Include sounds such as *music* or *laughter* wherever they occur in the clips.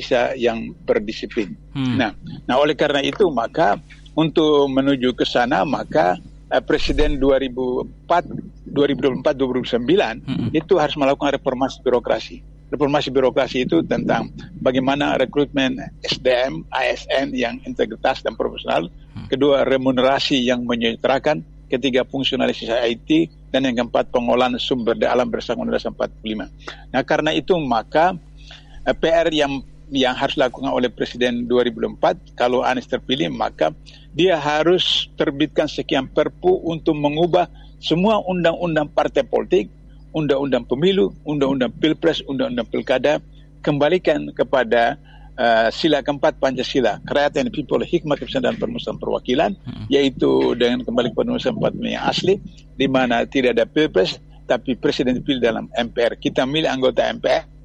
bisa yang berdisiplin. Hmm. Nah, nah oleh karena itu maka untuk menuju ke sana maka uh, Presiden 2004, 2024, 2029 hmm. itu harus melakukan reformasi birokrasi. Reformasi birokrasi itu tentang bagaimana rekrutmen SDM, ASN yang integritas dan profesional. Hmm. Kedua, remunerasi yang menyejahterakan. Ketiga, fungsionalisasi IT. Dan yang keempat, pengolahan sumber daya alam bersama Undang-Undang 45. Nah, karena itu maka uh, PR yang yang harus dilakukan oleh Presiden 2004 kalau Anies terpilih maka dia harus terbitkan sekian perpu untuk mengubah semua undang-undang partai politik, undang-undang pemilu, undang-undang pilpres, undang-undang pilkada kembalikan kepada uh, sila keempat Pancasila, kerakyatan people, hikmah kebesaran dan permusuhan perwakilan, hmm. yaitu dengan kembali kepada undang empat yang asli, di mana tidak ada pilpres, tapi presiden dipilih dalam MPR. Kita milih anggota MPR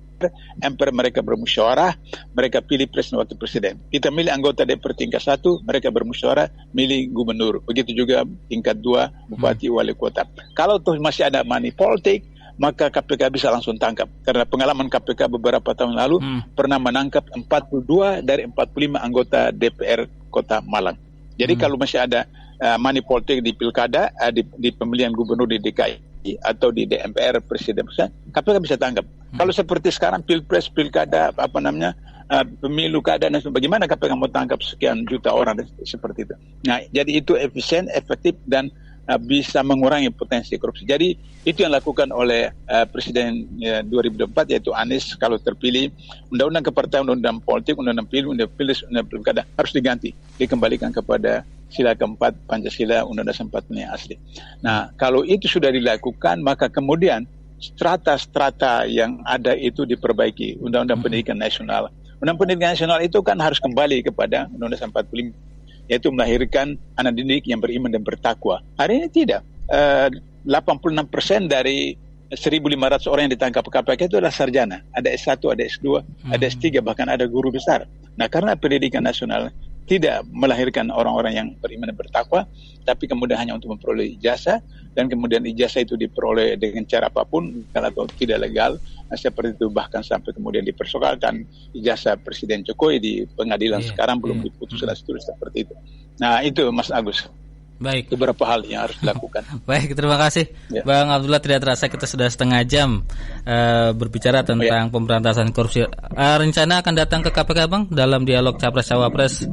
MPR mereka bermusyawarah, mereka pilih presiden wakil presiden. Kita milih anggota DPR tingkat satu, mereka bermusyawarah, milih gubernur. Begitu juga tingkat dua, bupati, hmm. wali kota. Kalau tuh masih ada money politik, maka KPK bisa langsung tangkap. Karena pengalaman KPK beberapa tahun lalu hmm. pernah menangkap 42 dari 45 anggota DPR Kota Malang. Jadi hmm. kalau masih ada uh, money politik di pilkada, uh, di, di pemilihan gubernur di DKI, atau di DMPR presiden KPK bisa tangkap. Hmm. Kalau seperti sekarang pilpres, pilkada, apa namanya uh, pemilu keadaan dan bagaimana KPK mau tangkap sekian juta orang seperti itu. Nah, jadi itu efisien, efektif dan uh, bisa mengurangi potensi korupsi. Jadi itu yang dilakukan oleh uh, Presiden uh, 2004 yaitu Anies kalau terpilih undang-undang kepartaian, undang-undang politik, undang-undang pilu, undang-undang pilpres, undang-undang pilkada harus diganti, dikembalikan kepada sila keempat Pancasila Undang-Undang 45 yang asli. Nah, kalau itu sudah dilakukan, maka kemudian strata-strata yang ada itu diperbaiki. Undang-Undang hmm. Pendidikan Nasional. Undang Pendidikan Nasional itu kan harus kembali kepada Undang-Undang 45, yaitu melahirkan anak didik yang beriman dan bertakwa. Hari ini tidak. Uh, 86% dari 1.500 orang yang ditangkap KPK itu adalah sarjana. Ada S1, ada S2, hmm. ada S3, bahkan ada guru besar. Nah, karena pendidikan nasional tidak melahirkan orang-orang yang beriman dan bertakwa, tapi kemudian hanya untuk memperoleh ijazah dan kemudian ijazah itu diperoleh dengan cara apa pun kalau tidak legal nah, seperti itu bahkan sampai kemudian dipersoalkan ijazah Presiden Jokowi di pengadilan yeah, sekarang belum yeah. diputus dan seterusnya seperti itu. Nah itu Mas Agus. Baik. Beberapa hal yang harus dilakukan. *laughs* Baik, terima kasih, ya. Bang Abdullah. Tidak terasa kita sudah setengah jam uh, berbicara tentang oh, ya. pemberantasan korupsi. Uh, rencana akan datang ke KPK, Bang, dalam dialog capres cawapres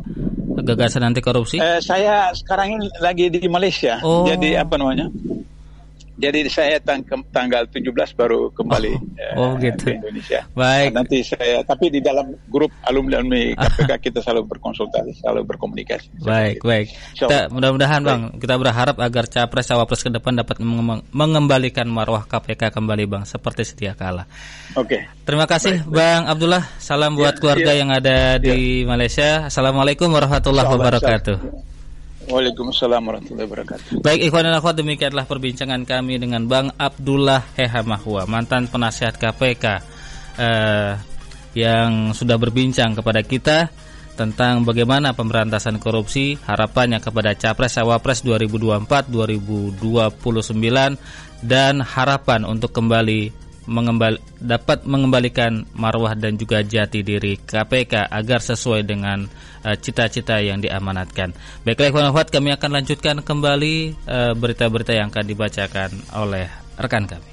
gagasan anti korupsi? Uh, saya sekarang ini lagi di Malaysia. Oh. Jadi apa namanya? Jadi saya tang tanggal 17 baru kembali oh, oh gitu. ke Indonesia. Baik. Nah, nanti saya tapi di dalam grup alumni alumni KPK *laughs* kita selalu berkonsultasi, selalu berkomunikasi. Baik, baik. Kita mudah-mudahan Bang, kita berharap agar capres cawapres ke depan dapat mengembalikan marwah KPK kembali Bang seperti setia kala. Oke. Okay. Terima kasih baik, Bang baik. Abdullah. Salam buat ya, keluarga ya. yang ada di ya. Malaysia. Assalamualaikum warahmatullahi wabarakatuh. Waalaikumsalam warahmatullahi wabarakatuh. Baik ikhwan dan akhwat demikianlah perbincangan kami dengan Bang Abdullah Heha Mahwa, mantan penasihat KPK eh, yang sudah berbincang kepada kita tentang bagaimana pemberantasan korupsi, harapannya kepada Capres Cawapres 2024-2029 dan harapan untuk kembali mengembali, dapat mengembalikan marwah dan juga jati diri KPK agar sesuai dengan uh, cita-cita yang diamanatkan. Baiklah ikhwan kami akan lanjutkan kembali uh, berita-berita yang akan dibacakan oleh rekan kami.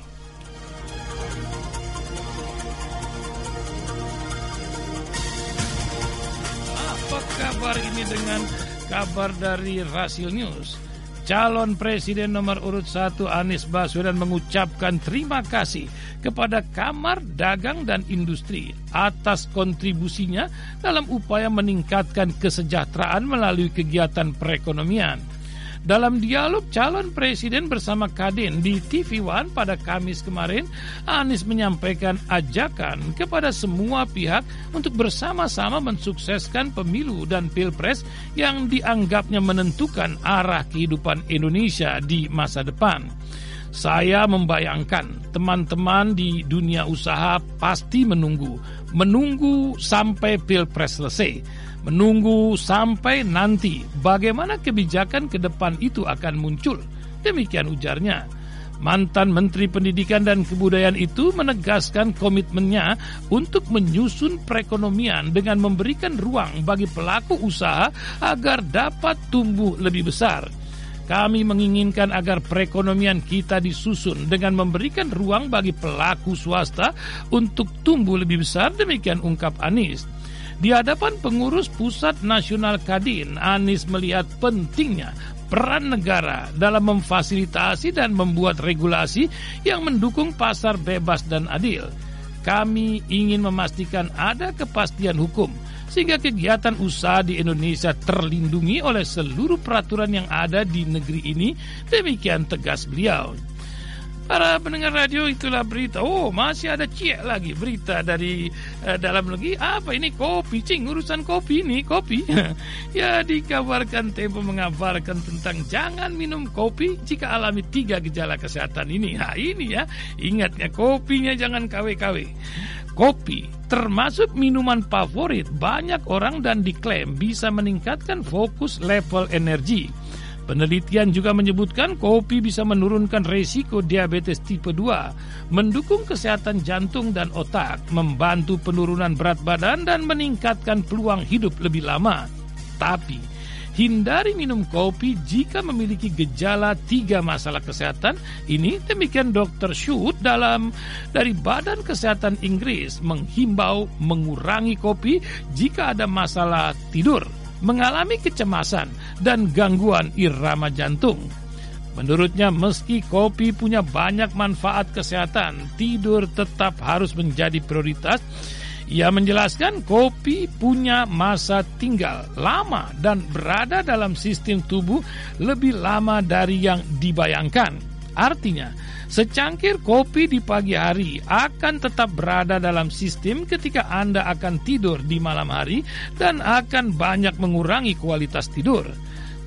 Apa kabar ini dengan kabar dari Rasil News? Calon Presiden nomor urut 1 Anies Baswedan mengucapkan terima kasih kepada Kamar Dagang dan Industri atas kontribusinya dalam upaya meningkatkan kesejahteraan melalui kegiatan perekonomian. Dalam dialog calon presiden bersama Kadin di TV One pada Kamis kemarin, Anies menyampaikan ajakan kepada semua pihak untuk bersama-sama mensukseskan pemilu dan pilpres yang dianggapnya menentukan arah kehidupan Indonesia di masa depan. Saya membayangkan teman-teman di dunia usaha pasti menunggu, menunggu sampai pilpres selesai menunggu sampai nanti bagaimana kebijakan ke depan itu akan muncul. Demikian ujarnya. Mantan Menteri Pendidikan dan Kebudayaan itu menegaskan komitmennya untuk menyusun perekonomian dengan memberikan ruang bagi pelaku usaha agar dapat tumbuh lebih besar. Kami menginginkan agar perekonomian kita disusun dengan memberikan ruang bagi pelaku swasta untuk tumbuh lebih besar, demikian ungkap Anies. Di hadapan pengurus Pusat Nasional Kadin, Anies melihat pentingnya peran negara dalam memfasilitasi dan membuat regulasi yang mendukung pasar bebas dan adil. Kami ingin memastikan ada kepastian hukum sehingga kegiatan usaha di Indonesia terlindungi oleh seluruh peraturan yang ada di negeri ini. Demikian tegas beliau. Para pendengar radio itulah berita. Oh, masih ada cie lagi berita dari uh, dalam negeri. Apa ini kopi, cing urusan kopi ini kopi. *laughs* ya dikabarkan Tempo mengabarkan tentang jangan minum kopi jika alami tiga gejala kesehatan ini. Nah ini ya, ingatnya kopinya jangan KW-KW. Kopi termasuk minuman favorit banyak orang dan diklaim bisa meningkatkan fokus level energi. Penelitian juga menyebutkan kopi bisa menurunkan resiko diabetes tipe 2, mendukung kesehatan jantung dan otak, membantu penurunan berat badan dan meningkatkan peluang hidup lebih lama. Tapi, hindari minum kopi jika memiliki gejala tiga masalah kesehatan. Ini demikian Dr. Shoot dalam dari Badan Kesehatan Inggris menghimbau mengurangi kopi jika ada masalah tidur mengalami kecemasan dan gangguan irama jantung. Menurutnya, meski kopi punya banyak manfaat kesehatan, tidur tetap harus menjadi prioritas. Ia menjelaskan kopi punya masa tinggal lama dan berada dalam sistem tubuh lebih lama dari yang dibayangkan. Artinya, Secangkir kopi di pagi hari akan tetap berada dalam sistem ketika Anda akan tidur di malam hari dan akan banyak mengurangi kualitas tidur.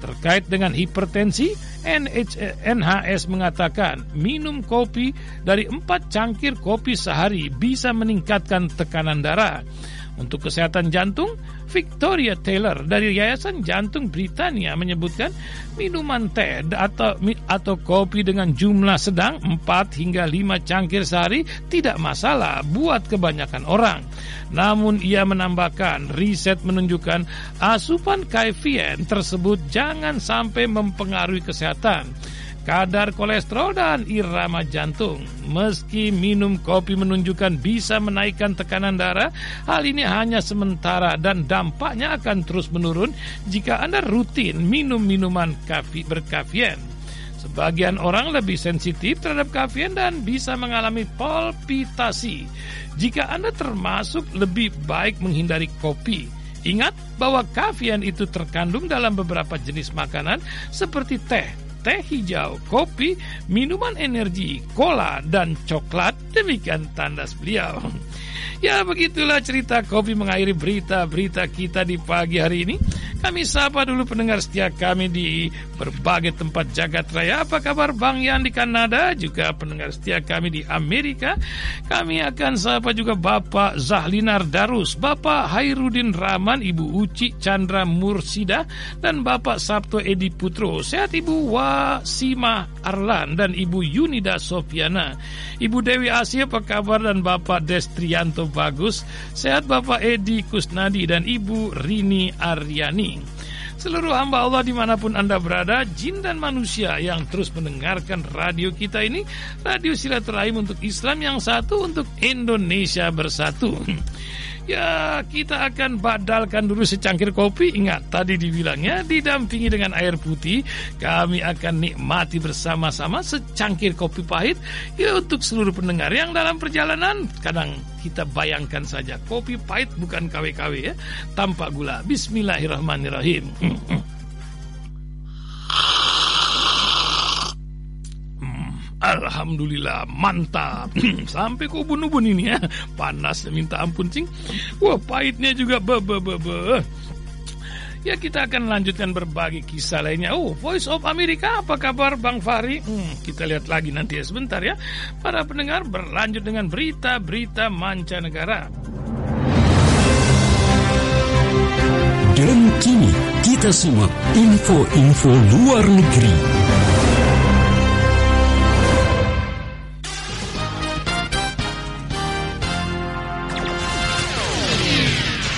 Terkait dengan hipertensi, NHS mengatakan minum kopi dari 4 cangkir kopi sehari bisa meningkatkan tekanan darah. Untuk kesehatan jantung, Victoria Taylor dari Yayasan Jantung Britania menyebutkan minuman teh atau atau kopi dengan jumlah sedang 4 hingga 5 cangkir sehari tidak masalah buat kebanyakan orang. Namun ia menambahkan riset menunjukkan asupan kafein tersebut jangan sampai mempengaruhi kesehatan kadar kolesterol dan irama jantung. Meski minum kopi menunjukkan bisa menaikkan tekanan darah, hal ini hanya sementara dan dampaknya akan terus menurun jika Anda rutin minum minuman kafi berkafein. Sebagian orang lebih sensitif terhadap kafein dan bisa mengalami palpitasi. Jika Anda termasuk lebih baik menghindari kopi, Ingat bahwa kafein itu terkandung dalam beberapa jenis makanan seperti teh, teh hijau, kopi, minuman energi, cola, dan coklat. Demikian tandas beliau. *laughs* Ya begitulah cerita kopi mengakhiri berita-berita kita di pagi hari ini. Kami sapa dulu pendengar setia kami di berbagai tempat jagat raya. Apa kabar Bang Yan di Kanada? Juga pendengar setia kami di Amerika. Kami akan sapa juga Bapak Zahlinar Darus, Bapak Hairudin Rahman, Ibu Uci Chandra Mursida, dan Bapak Sabto Edi Putro. Sehat Ibu Wasima Arlan dan Ibu Yunida Sofiana. Ibu Dewi Asia apa kabar dan Bapak Destrianto bagus. Sehat Bapak Edi Kusnadi dan Ibu Rini Aryani. Seluruh hamba Allah di mana pun Anda berada, jin dan manusia yang terus mendengarkan radio kita ini, radio silaturahim untuk Islam yang satu, untuk Indonesia bersatu. Ya kita akan badalkan dulu secangkir kopi. Ingat tadi dibilangnya didampingi dengan air putih. Kami akan nikmati bersama-sama secangkir kopi pahit. Ya untuk seluruh pendengar yang dalam perjalanan Kadang kita bayangkan saja Kopi pahit bukan KW-KW ya. Tanpa gula. Bismillahirrahmanirrahim Alhamdulillah mantap. *clears throat* Sampai ke ubun-ubun ini ya. Panas minta ampun cing. Wah pahitnya juga be, be, be, be. Ya kita akan lanjutkan berbagi kisah lainnya. Oh Voice of America apa kabar Bang Fahri? Hmm, Kita lihat lagi nanti ya sebentar ya. Para pendengar berlanjut dengan berita-berita mancanegara. Dan kini kita simak info-info luar negeri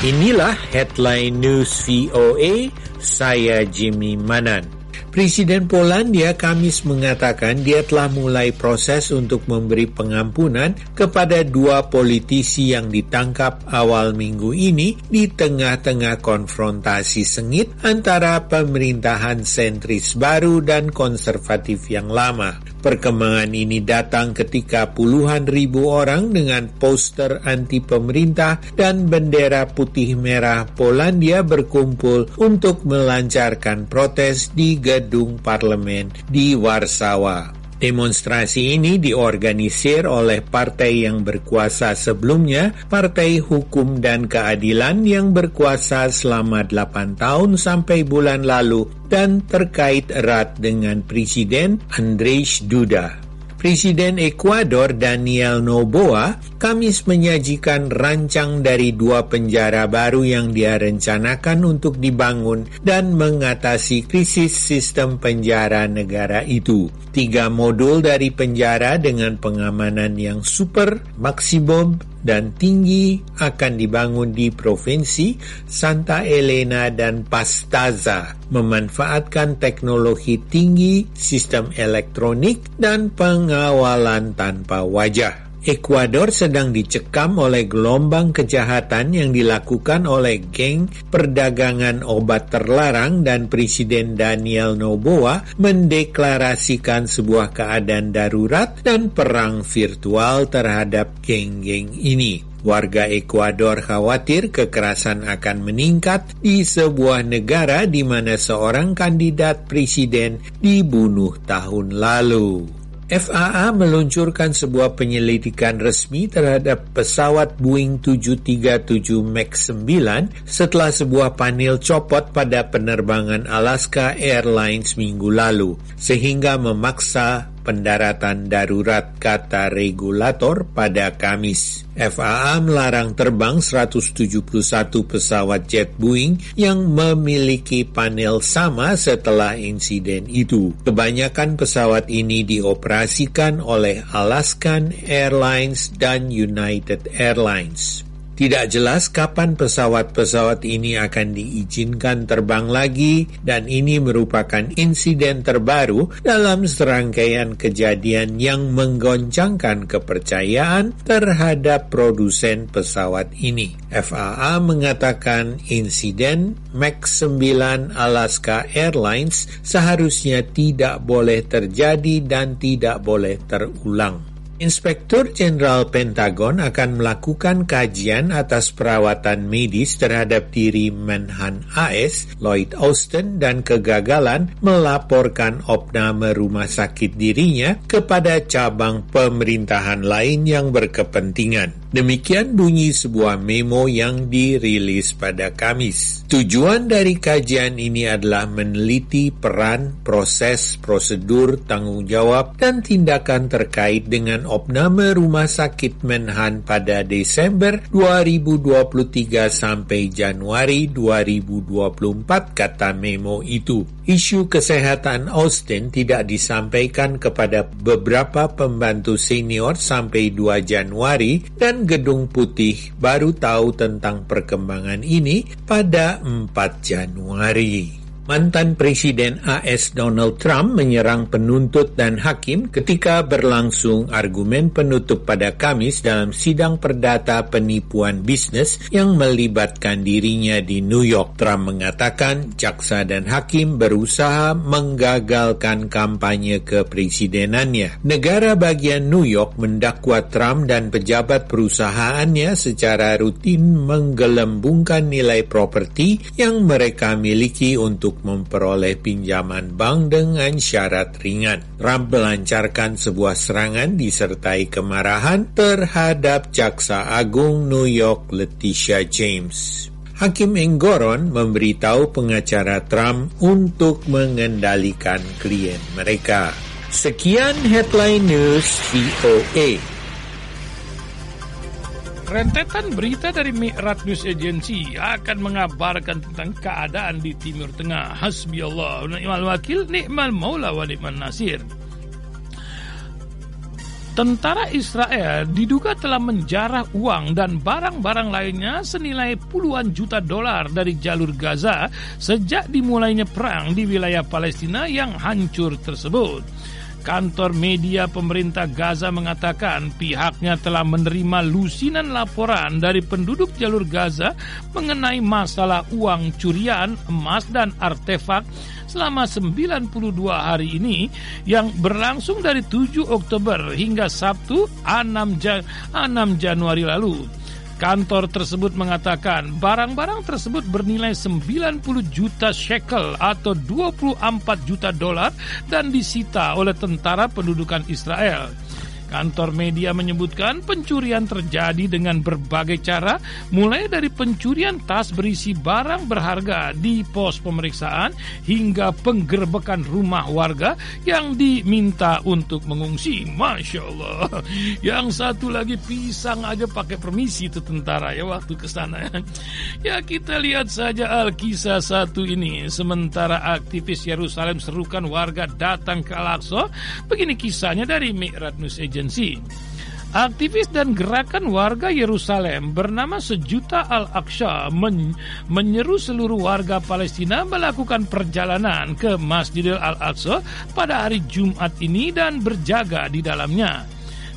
Inilah headline news VOA, saya Jimmy Manan. Presiden Polandia Kamis mengatakan dia telah mulai proses untuk memberi pengampunan kepada dua politisi yang ditangkap awal minggu ini di tengah-tengah konfrontasi sengit antara pemerintahan sentris baru dan konservatif yang lama. Perkembangan ini datang ketika puluhan ribu orang dengan poster anti pemerintah dan bendera putih merah Polandia berkumpul untuk melancarkan protes di gedung parlemen di Warsawa. Demonstrasi ini diorganisir oleh partai yang berkuasa sebelumnya, Partai Hukum dan Keadilan yang berkuasa selama 8 tahun sampai bulan lalu dan terkait erat dengan Presiden Andrzej Duda. Presiden Ekuador Daniel Noboa Kamis menyajikan rancang dari dua penjara baru yang dia rencanakan untuk dibangun dan mengatasi krisis sistem penjara negara itu. Tiga modul dari penjara dengan pengamanan yang super, maksimum, dan tinggi akan dibangun di provinsi Santa Elena dan Pastaza, memanfaatkan teknologi tinggi, sistem elektronik, dan pengawalan tanpa wajah. Ekuador sedang dicekam oleh gelombang kejahatan yang dilakukan oleh geng perdagangan obat terlarang dan Presiden Daniel Noboa mendeklarasikan sebuah keadaan darurat dan perang virtual terhadap geng-geng ini. Warga Ekuador khawatir kekerasan akan meningkat di sebuah negara di mana seorang kandidat presiden dibunuh tahun lalu. FAA meluncurkan sebuah penyelidikan resmi terhadap pesawat Boeing 737 MAX 9 setelah sebuah panel copot pada penerbangan Alaska Airlines minggu lalu, sehingga memaksa pendaratan darurat kata regulator pada Kamis. FAA melarang terbang 171 pesawat jet Boeing yang memiliki panel sama setelah insiden itu. Kebanyakan pesawat ini dioperasikan oleh Alaskan Airlines dan United Airlines. Tidak jelas kapan pesawat-pesawat ini akan diizinkan terbang lagi dan ini merupakan insiden terbaru dalam serangkaian kejadian yang menggoncangkan kepercayaan terhadap produsen pesawat ini. FAA mengatakan insiden MAX 9 Alaska Airlines seharusnya tidak boleh terjadi dan tidak boleh terulang. Inspektur Jenderal Pentagon akan melakukan kajian atas perawatan medis terhadap diri Menhan AS, Lloyd Austin, dan kegagalan melaporkan opname rumah sakit dirinya kepada cabang pemerintahan lain yang berkepentingan. Demikian bunyi sebuah memo yang dirilis pada Kamis. Tujuan dari kajian ini adalah meneliti peran, proses, prosedur, tanggung jawab, dan tindakan terkait dengan opname rumah sakit Menhan pada Desember 2023 sampai Januari 2024 kata memo itu. Isu kesehatan Austin tidak disampaikan kepada beberapa pembantu senior sampai 2 Januari dan Gedung Putih baru tahu tentang perkembangan ini pada 4 Januari. Mantan Presiden AS Donald Trump menyerang penuntut dan hakim ketika berlangsung argumen penutup pada Kamis dalam sidang perdata penipuan bisnis yang melibatkan dirinya di New York. Trump mengatakan jaksa dan hakim berusaha menggagalkan kampanye kepresidenannya. Negara bagian New York mendakwa Trump dan pejabat perusahaannya secara rutin menggelembungkan nilai properti yang mereka miliki untuk untuk memperoleh pinjaman bank dengan syarat ringan. Trump melancarkan sebuah serangan disertai kemarahan terhadap Jaksa Agung New York Letitia James. Hakim Enggoron memberitahu pengacara Trump untuk mengendalikan klien mereka. Sekian headline news VOA. Rentetan berita dari Mi'rat News Agency akan mengabarkan tentang keadaan di Timur Tengah. Hasbi Allah, ni'mal wakil, ni'mal maula wa nasir. Tentara Israel diduga telah menjarah uang dan barang-barang lainnya senilai puluhan juta dolar dari jalur Gaza sejak dimulainya perang di wilayah Palestina yang hancur tersebut. Kantor media pemerintah Gaza mengatakan pihaknya telah menerima lusinan laporan dari penduduk jalur Gaza mengenai masalah uang curian, emas, dan artefak selama 92 hari ini yang berlangsung dari 7 Oktober hingga Sabtu 6, Jan 6 Januari lalu. Kantor tersebut mengatakan barang-barang tersebut bernilai 90 juta shekel atau 24 juta dolar dan disita oleh tentara pendudukan Israel. Kantor media menyebutkan pencurian terjadi dengan berbagai cara, mulai dari pencurian tas berisi barang berharga di pos pemeriksaan hingga penggerbekan rumah warga yang diminta untuk mengungsi. Masya Allah. Yang satu lagi pisang aja pakai permisi itu tentara ya waktu ke sana. Ya kita lihat saja Al-Kisah satu ini. Sementara aktivis Yerusalem serukan warga datang ke Al-Aqsa. Begini kisahnya dari Mi'rat News Agency agensi. Aktivis dan gerakan warga Yerusalem bernama Sejuta Al-Aqsa men menyeru seluruh warga Palestina melakukan perjalanan ke Masjidil Al-Aqsa pada hari Jumat ini dan berjaga di dalamnya.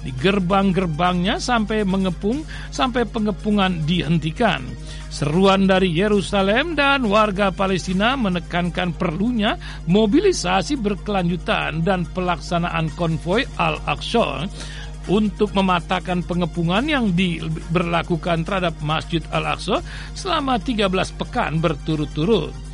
Di gerbang-gerbangnya sampai mengepung sampai pengepungan dihentikan. Seruan dari Yerusalem dan warga Palestina menekankan perlunya mobilisasi berkelanjutan dan pelaksanaan konvoi Al-Aqsa untuk mematahkan pengepungan yang diberlakukan terhadap Masjid Al-Aqsa selama 13 pekan berturut-turut.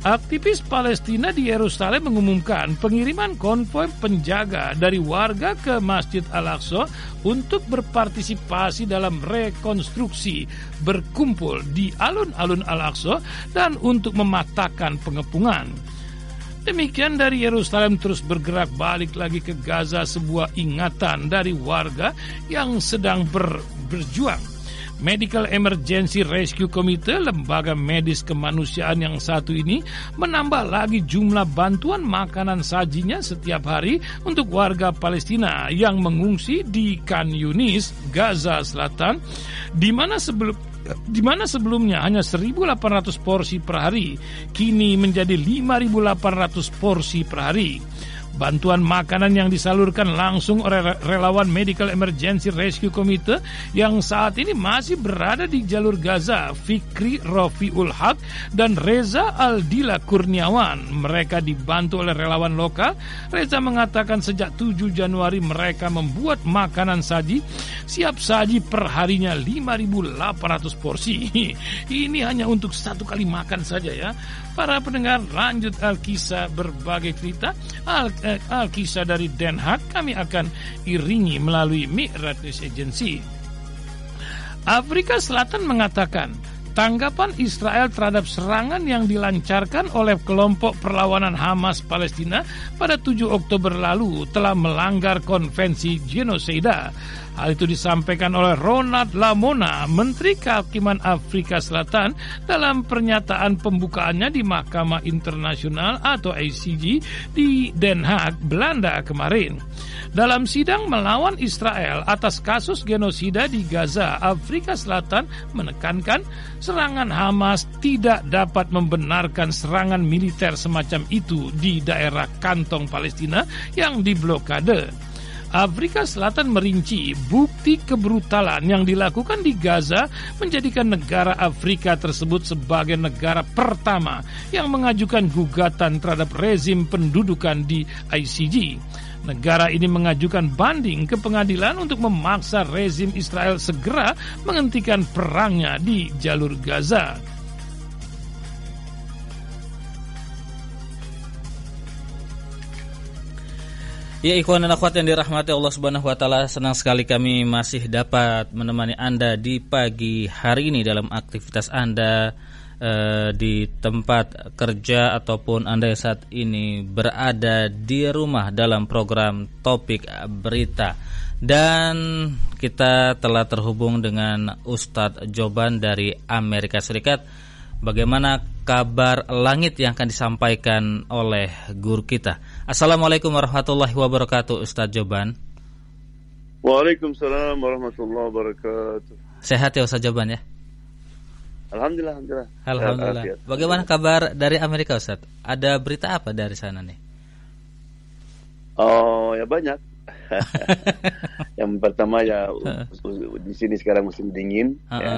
Aktivis Palestina di Yerusalem mengumumkan pengiriman konvoi penjaga dari warga ke Masjid Al-Aqsa untuk berpartisipasi dalam rekonstruksi, berkumpul di alun-alun Al-Aqsa dan untuk mematahkan pengepungan. Demikian dari Yerusalem terus bergerak balik lagi ke Gaza sebuah ingatan dari warga yang sedang ber, berjuang. Medical Emergency Rescue Committee, lembaga medis kemanusiaan yang satu ini, menambah lagi jumlah bantuan makanan sajinya setiap hari untuk warga Palestina yang mengungsi di Khan Yunis, Gaza Selatan, di mana sebelum di mana sebelumnya hanya 1.800 porsi per hari, kini menjadi 5.800 porsi per hari. Bantuan makanan yang disalurkan langsung oleh relawan Medical Emergency Rescue Committee yang saat ini masih berada di jalur Gaza, Fikri Rofiul Haq dan Reza Aldila Kurniawan. Mereka dibantu oleh relawan lokal. Reza mengatakan sejak 7 Januari mereka membuat makanan saji siap saji perharinya 5.800 porsi. *laughs* Ini hanya untuk satu kali makan saja ya. Para pendengar lanjut Alkisah berbagai cerita Al eh, Alkisah dari Den Haag kami akan iringi melalui Mi'rat News Agency. Afrika Selatan mengatakan tanggapan Israel terhadap serangan yang dilancarkan oleh kelompok perlawanan Hamas Palestina pada 7 Oktober lalu telah melanggar konvensi genosida Hal itu disampaikan oleh Ronald Lamona, Menteri Kehakiman Afrika Selatan dalam pernyataan pembukaannya di Mahkamah Internasional atau ICJ di Den Haag, Belanda kemarin. Dalam sidang melawan Israel atas kasus genosida di Gaza, Afrika Selatan menekankan serangan Hamas tidak dapat membenarkan serangan militer semacam itu di daerah kantong Palestina yang diblokade. Afrika Selatan merinci bukti kebrutalan yang dilakukan di Gaza menjadikan negara Afrika tersebut sebagai negara pertama yang mengajukan gugatan terhadap rezim pendudukan di ICJ. Negara ini mengajukan banding ke pengadilan untuk memaksa rezim Israel segera menghentikan perangnya di jalur Gaza. Ya ikhwan dan akhwat yang dirahmati Allah Subhanahu wa taala, senang sekali kami masih dapat menemani Anda di pagi hari ini dalam aktivitas Anda eh, di tempat kerja ataupun Anda yang saat ini berada di rumah dalam program Topik Berita. Dan kita telah terhubung dengan Ustadz Joban dari Amerika Serikat bagaimana kabar langit yang akan disampaikan oleh guru kita. Assalamualaikum warahmatullahi wabarakatuh Ustadz Joban. Waalaikumsalam warahmatullahi wabarakatuh. Sehat ya Ustaz Jaban ya? Alhamdulillah, alhamdulillah. Alhamdulillah. Bagaimana kabar dari Amerika Ustaz? Ada berita apa dari sana nih? Oh, ya banyak. *laughs* yang pertama ya *laughs* di sini sekarang musim dingin. Uh -uh. Ya.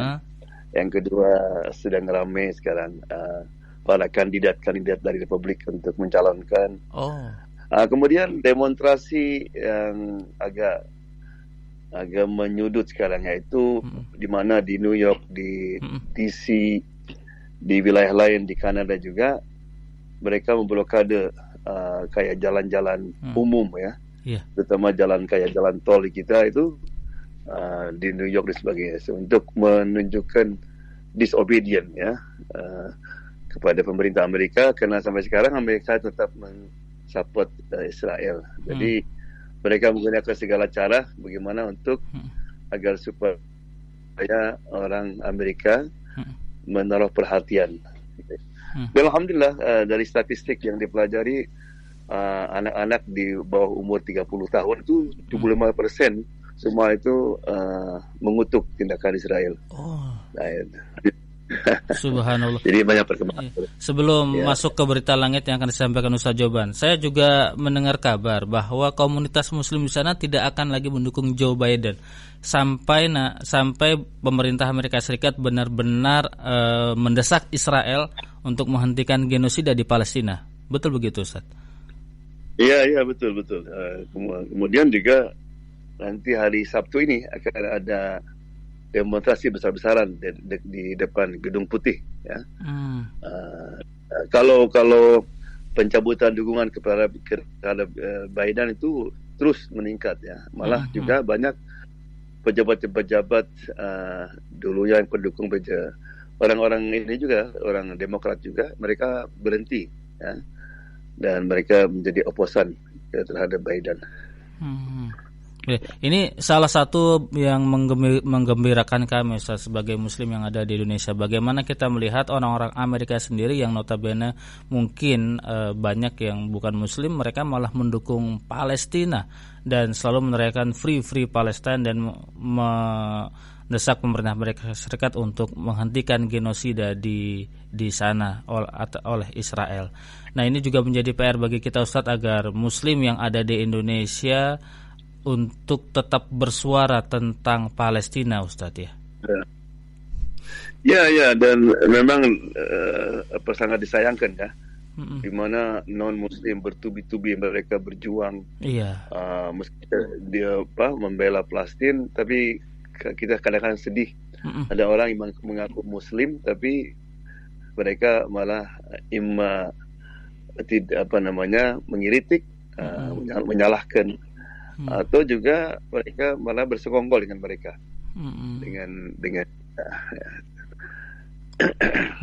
Yang kedua sedang ramai sekarang uh, para kandidat-kandidat dari Republik untuk mencalonkan. Oh. Uh, kemudian demonstrasi yang agak agak menyudut sekarang yaitu hmm. di mana di New York, di. DC, di wilayah lain di Kanada juga mereka memblokade uh, kayak jalan-jalan hmm. umum ya, yeah. terutama jalan kayak jalan tol di kita itu uh, di New York dan sebagainya so, untuk menunjukkan disobedient ya uh, kepada pemerintah Amerika karena sampai sekarang Amerika tetap mensupport uh, Israel. Jadi hmm mereka menggunakan segala cara bagaimana untuk hmm. agar supaya orang Amerika hmm. menaruh perhatian. Hmm. Dan alhamdulillah uh, dari statistik yang dipelajari uh, anak-anak di bawah umur 30 tahun itu 75 persen semua itu uh, mengutuk tindakan Israel. Oh. Nah, *laughs* Subhanallah. Jadi banyak perkembangan. Iya. Sebelum ya. masuk ke berita langit yang akan disampaikan Ustaz Joban, saya juga mendengar kabar bahwa komunitas muslim di sana tidak akan lagi mendukung Joe Biden sampai na, sampai pemerintah Amerika Serikat benar-benar e, mendesak Israel untuk menghentikan genosida di Palestina. Betul begitu Ustaz? Iya, iya betul betul. Uh, kemudian juga nanti hari Sabtu ini akan ada demonstrasi besar-besaran di, di, di depan gedung putih ya hmm. uh, kalau kalau pencabutan dukungan kepada terhadap uh, Biden itu terus meningkat ya malah hmm. juga banyak pejabat-pejabat uh, dulu yang pendukung beja orang-orang ini juga orang Demokrat juga mereka berhenti ya dan mereka menjadi oposan ya, terhadap Biden. Hmm. Ini salah satu yang menggembirakan kami Ustaz, sebagai muslim yang ada di Indonesia. Bagaimana kita melihat orang-orang Amerika sendiri yang notabene mungkin e, banyak yang bukan muslim mereka malah mendukung Palestina dan selalu meneriakan free free Palestine dan mendesak pemerintah Amerika Serikat untuk menghentikan genosida di di sana oleh, oleh Israel. Nah, ini juga menjadi PR bagi kita Ustadz agar muslim yang ada di Indonesia untuk tetap bersuara tentang Palestina, Ustadz ya? Ya, ya, dan memang uh, apa sangat disayangkan ya, mm-hmm. di mana non Muslim bertubi-tubi mereka berjuang, iya. uh, meski dia apa membela Palestina, tapi kita kadang-kadang sedih. Mm-hmm. Ada orang yang mengaku Muslim, tapi mereka malah imma tidak apa namanya mengiritik, uh, mm-hmm. menyalahkan hmm. atau juga mereka malah bersekongkol dengan mereka hmm. dengan dengan ya.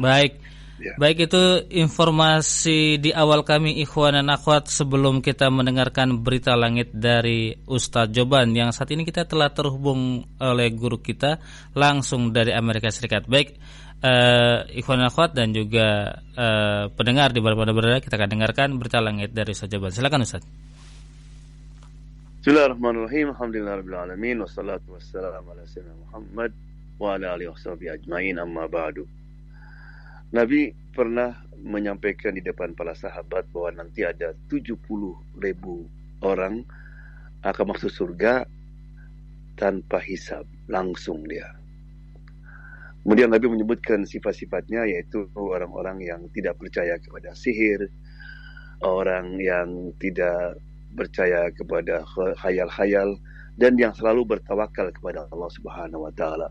baik ya. baik itu informasi di awal kami ikhwan dan akhwat sebelum kita mendengarkan berita langit dari Ustadz Joban yang saat ini kita telah terhubung oleh guru kita langsung dari Amerika Serikat baik uh, ikhwan dan akhwat dan juga uh, pendengar di mana-mana berada kita akan dengarkan berita langit dari Ustadz Joban silakan Ustadz Bismillahirrahmanirrahim. Alhamdulillahirabbil wassalatu wassalamu ala sayyidina Muhammad wa ala alihi washabihi ajmain amma ba'du. Nabi pernah menyampaikan di depan para sahabat bahwa nanti ada 70 ribu orang akan masuk surga tanpa hisab langsung dia. Kemudian Nabi menyebutkan sifat-sifatnya yaitu orang-orang yang tidak percaya kepada sihir, orang yang tidak percaya kepada khayal-khayal dan yang selalu bertawakal kepada Allah Subhanahu wa taala.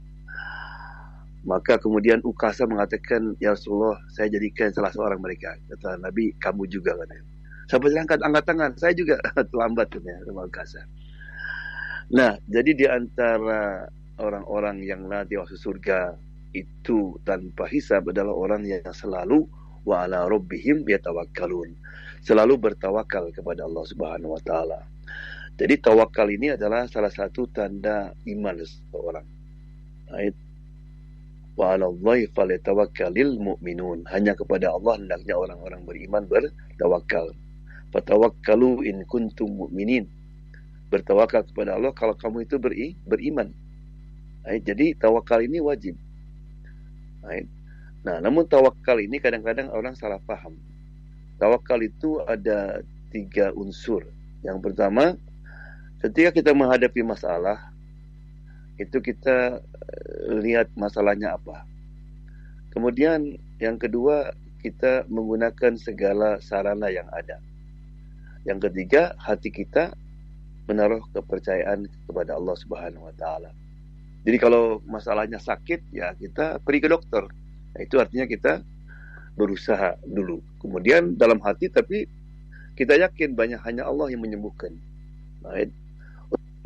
Maka kemudian Ukasa mengatakan, "Ya Rasulullah, saya jadikan salah seorang mereka." Kata Nabi, "Kamu juga katanya." Sampai angkat angkat tangan, saya juga *laughs* terlambat katanya sama Ukasa. Nah, jadi di antara orang-orang yang nanti masuk surga itu tanpa hisab adalah orang yang selalu wa ala rabbihim yatawakkalun selalu bertawakal kepada Allah Subhanahu wa taala. Jadi tawakal ini adalah salah satu tanda iman seseorang. Ayat wa 'alallahi falyatawakkalul mu'minun. Hanya kepada Allah hendaknya orang-orang beriman bertawakal. Fatawakkalu in kuntum mu'minin. bertawakal kepada Allah kalau kamu itu beri, beriman. Right? Jadi tawakal ini wajib. Right? Nah, namun tawakal ini kadang-kadang orang salah paham. Tawakal itu ada tiga unsur. Yang pertama, ketika kita menghadapi masalah, itu kita eh, lihat masalahnya apa. Kemudian yang kedua, kita menggunakan segala sarana yang ada. Yang ketiga, hati kita menaruh kepercayaan kepada Allah Subhanahu wa taala. Jadi kalau masalahnya sakit ya kita pergi ke dokter. Nah, itu artinya kita berusaha dulu. Kemudian dalam hati tapi kita yakin banyak hanya Allah yang menyembuhkan. Right?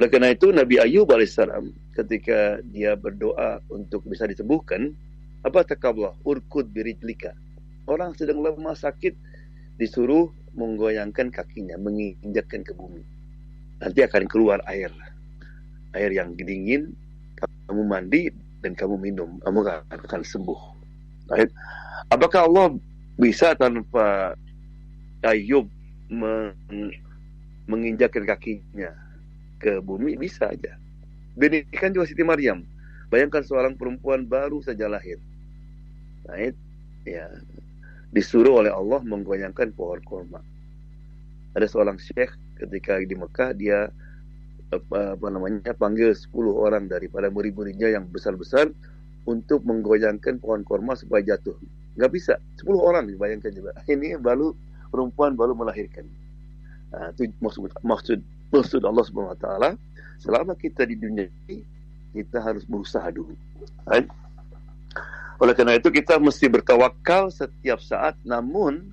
Oleh karena itu Nabi Ayub alaihissalam ketika dia berdoa untuk bisa disembuhkan, apa takablah urkud birijlika. Orang sedang lemah sakit disuruh menggoyangkan kakinya, menginjakkan ke bumi nanti akan keluar air air yang dingin kamu mandi dan kamu minum kamu akan sembuh right? Apakah Allah bisa tanpa Ayub meng menginjakkan kakinya ke bumi bisa aja demikian juga Siti Maryam bayangkan seorang perempuan baru saja lahir right? ya disuruh oleh Allah menggoyangkan pohon kurma ada seorang syekh ketika di Mekah dia apa, namanya panggil 10 orang daripada murid-muridnya yang besar-besar untuk menggoyangkan pohon korma supaya jatuh. Nggak bisa, 10 orang dibayangkan juga. *laughs* Ini baru perempuan baru melahirkan. Nah, itu maksud maksud maksud Allah Subhanahu wa taala selama kita di dunia ini kita harus berusaha dulu. Right? Oleh karena itu kita mesti bertawakal setiap saat namun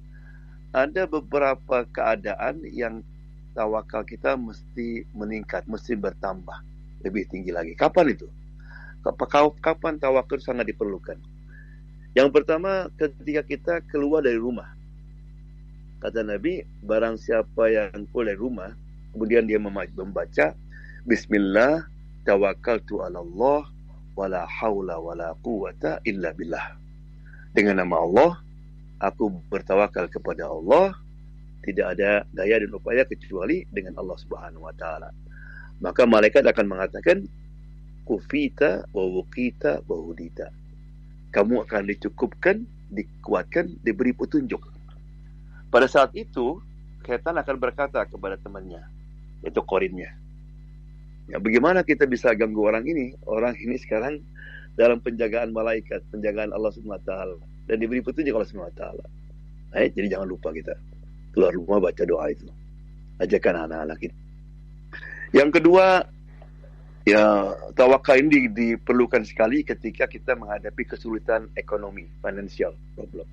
ada beberapa keadaan yang tawakal kita mesti meningkat, mesti bertambah lebih tinggi lagi. Kapan itu? Kapan tawakal sangat diperlukan? Yang pertama ketika kita keluar dari rumah. Kata Nabi, barang siapa yang keluar dari rumah, kemudian dia membaca Bismillah tawakkaltu ala Allah wala haula wala quwata illa billah. Dengan nama Allah, aku bertawakal kepada Allah tidak ada daya dan upaya kecuali dengan Allah Subhanahu wa taala. Maka malaikat akan mengatakan kufita wa wuqita wa hudita. Kamu akan dicukupkan, dikuatkan, diberi petunjuk. Pada saat itu, setan akan berkata kepada temannya, yaitu korinnya. Ya, bagaimana kita bisa ganggu orang ini? Orang ini sekarang dalam penjagaan malaikat, penjagaan Allah Subhanahu taala dan diberi petunjuk Allah Subhanahu taala. Eh, jadi jangan lupa kita keluar rumah baca doa itu. Ajakan anak-anak kita. Yang kedua, ya tawakal ini diperlukan sekali ketika kita menghadapi kesulitan ekonomi, financial problem.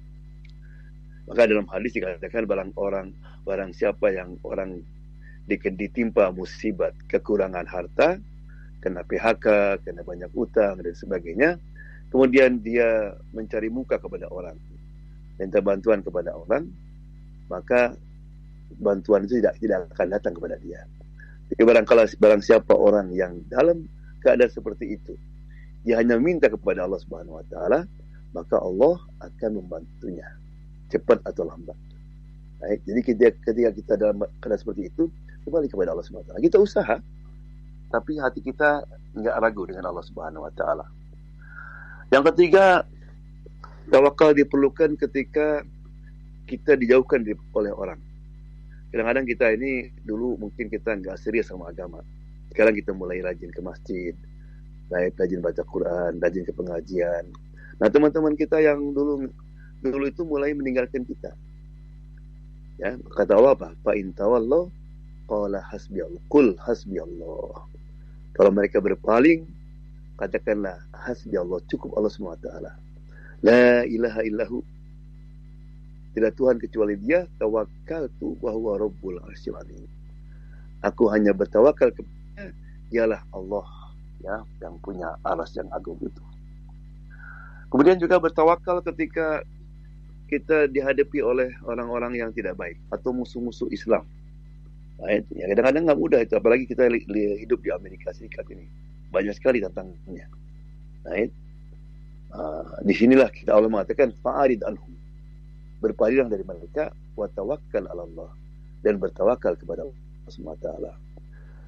Maka dalam hadis dikatakan barang orang, barang siapa yang orang ditimpa musibat, kekurangan harta, kena PHK, kena banyak utang dan sebagainya, kemudian dia mencari muka kepada orang, minta bantuan kepada orang, maka bantuan itu tidak tidak akan datang kepada dia. Jadi barang barang siapa orang yang dalam keadaan seperti itu, dia hanya minta kepada Allah Subhanahu Wa Taala, maka Allah akan membantunya cepat atau lambat. Baik, jadi ketika, ketika kita dalam keadaan seperti itu, kembali kepada Allah Subhanahu Wa Taala. Kita usaha, tapi hati kita nggak ragu dengan Allah Subhanahu Wa Taala. Yang ketiga, tawakal diperlukan ketika kita dijauhkan oleh orang. Kadang-kadang kita ini dulu mungkin kita nggak serius sama agama. Sekarang kita mulai rajin ke masjid, rajin baca Quran, rajin ke pengajian. Nah teman-teman kita yang dulu dulu itu mulai meninggalkan kita. Ya kata Allah apa? Fa intawallah qala hasbi Allah. Kul hasbi Allah. Kalau mereka berpaling, katakanlah hasbi Allah. Cukup Allah SWT. La ilaha illahu tidak Tuhan kecuali dia tawakal tu bahwa Rabbul Arsyil Aku hanya bertawakal kepada dialah Allah ya yang punya aras yang agung itu. Kemudian juga bertawakal ketika kita dihadapi oleh orang-orang yang tidak baik atau musuh-musuh Islam. Right? Ya, kadang-kadang nggak mudah itu, apalagi kita hidup di Amerika Serikat ini. Banyak sekali tantangannya. Right? Uh, di sinilah kita Allah mengatakan fa'arid anhum berpaling dari mereka wa tawakkal ala Allah dan bertawakal kepada Allah SWT.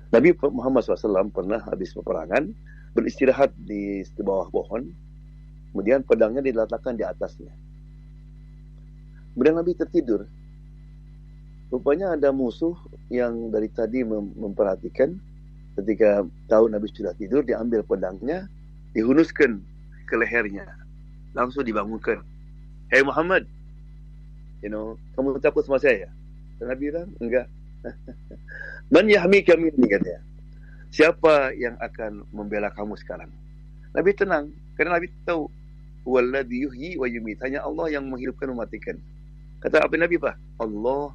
Nabi Muhammad SAW pernah habis peperangan beristirahat di bawah pohon, kemudian pedangnya diletakkan di atasnya. Kemudian Nabi tertidur. Rupanya ada musuh yang dari tadi mem memperhatikan ketika tahu Nabi sudah tidur, diambil pedangnya, dihunuskan ke lehernya. Langsung dibangunkan. Hei Muhammad, you know, kamu takut sama saya? Dan Nabi bilang, enggak. *laughs* Man kami ini katanya. Siapa yang akan membela kamu sekarang? Nabi tenang. Kerana Nabi tahu. Walladhi yuhyi wa yumit. Hanya Allah yang menghidupkan mematikan. Kata apa Nabi Pak? Allah,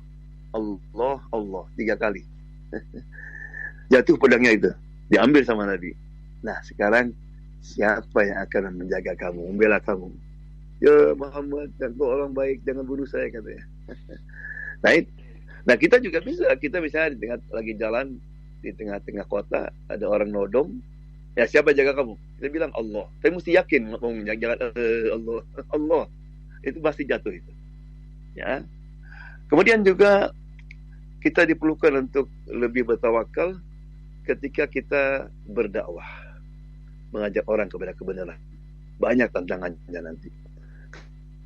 Allah, Allah. Tiga kali. *laughs* Jatuh pedangnya itu. Diambil sama Nabi. Nah sekarang siapa yang akan menjaga kamu, membela kamu? Ya Muhammad, dan kau orang baik, jangan bunuh saya katanya. *laughs* nah, nah kita juga bisa, kita bisa di tengah lagi jalan di tengah-tengah kota ada orang nodong, ya siapa jaga kamu? Kita bilang Allah. Tapi mesti yakin mau menjaga uh, Allah, *laughs* Allah. Itu pasti jatuh itu. Ya. Kemudian juga kita diperlukan untuk lebih bertawakal ketika kita berdakwah, mengajak orang kepada kebenaran. Banyak tantangannya nanti.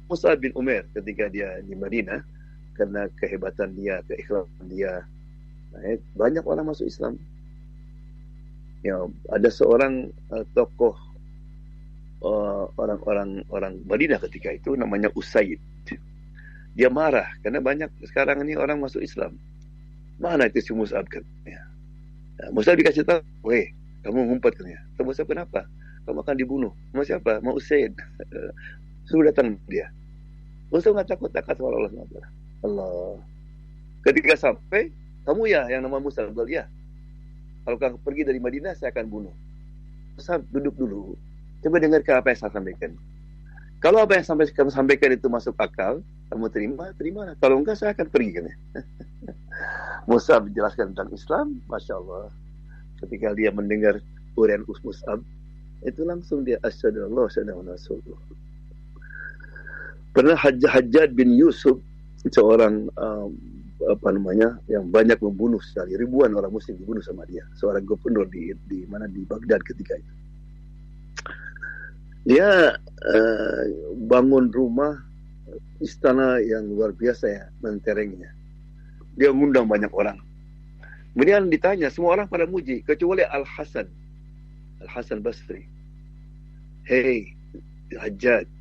Musa bin Umar ketika dia di Madinah karena kehebatan dia, keikhlasan dia, banyak orang masuk Islam. Ya, ada seorang uh, tokoh uh, orang-orang orang Madinah ketika itu namanya Usaid. Dia marah karena banyak sekarang ini orang masuk Islam. Mana itu si Mus'ab? Ya. Nah, Mus'ab dikasih tahu, weh, kamu ngumpet kan ya? Mus'ab kenapa? Kamu akan dibunuh. Mau siapa? Mau Usaid. *laughs* Suruh datang dia. Nggak takut takut sama Allah SWT. Allah. Ketika sampai, kamu ya yang nama Musa. Ya. Kalau kamu pergi dari Madinah, saya akan bunuh. Musa duduk dulu. Coba dengarkan apa yang saya sampaikan. Kalau apa yang sampai kamu sampaikan itu masuk akal, kamu terima, terima. Kalau enggak, saya akan pergi. Kan, ya? *laughs* Musa menjelaskan tentang Islam, Masya Allah. Ketika dia mendengar urian Mus'ab, itu langsung dia asyhadu Allah asyhadu Rasulullah. Pernah Hajjaj bin Yusuf seorang um, apa namanya yang banyak membunuh sekali ribuan orang muslim dibunuh sama dia seorang gubernur di di mana di Baghdad ketika itu. Dia uh, bangun rumah istana yang luar biasa ya menterengnya. Dia mengundang banyak orang. Kemudian ditanya semua orang pada muji kecuali Al Hasan Al Hasan Basri. Hey Hajjaj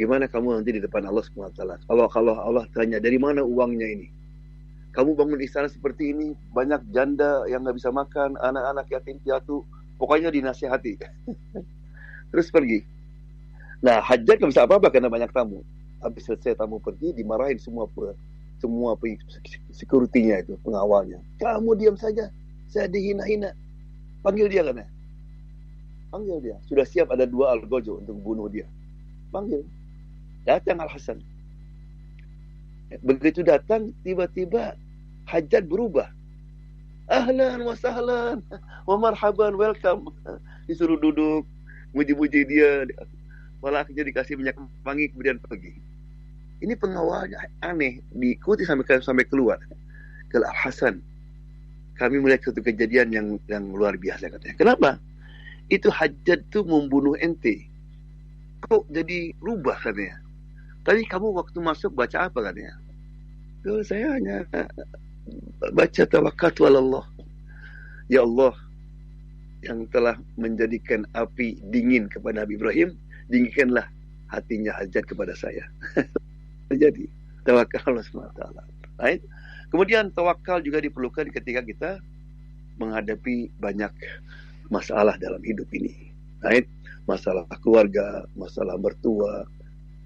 Gimana kamu nanti di depan Allah SWT? Kalau kalau Allah tanya dari mana uangnya ini? Kamu bangun istana seperti ini, banyak janda yang nggak bisa makan, anak-anak yatim piatu, pokoknya dinasihati. *laughs* Terus pergi. Nah, hajat nggak bisa apa-apa karena banyak tamu. Habis selesai tamu pergi, dimarahin semua semua security-nya itu, pengawalnya. Kamu diam saja, saya dihina-hina. Panggil dia kan ya? Panggil dia. Sudah siap ada dua algojo untuk bunuh dia. Panggil. Datang Al-Hasan. Begitu datang, tiba-tiba hajat berubah. Ahlan wa sahlan wa marhaban, welcome. Disuruh duduk, muji-muji dia. Malah akhirnya dikasih minyak wangi, kemudian pergi. Ini pengawalnya aneh, diikuti sampai sampai keluar. Ke Al-Hasan. Kami melihat satu kejadian yang yang luar biasa katanya. Kenapa? Itu hajat itu membunuh ente. Kok jadi rubah katanya? Tadi kamu waktu masuk baca apa katanya? Oh, saya hanya baca tawakkaltu Allah. Ya Allah yang telah menjadikan api dingin kepada Nabi Ibrahim, dinginkanlah hatinya hajat kepada saya. *laughs* Jadi tawakal Allah SWT. Right? Kemudian tawakal juga diperlukan ketika kita menghadapi banyak masalah dalam hidup ini. Right? Masalah keluarga, masalah mertua,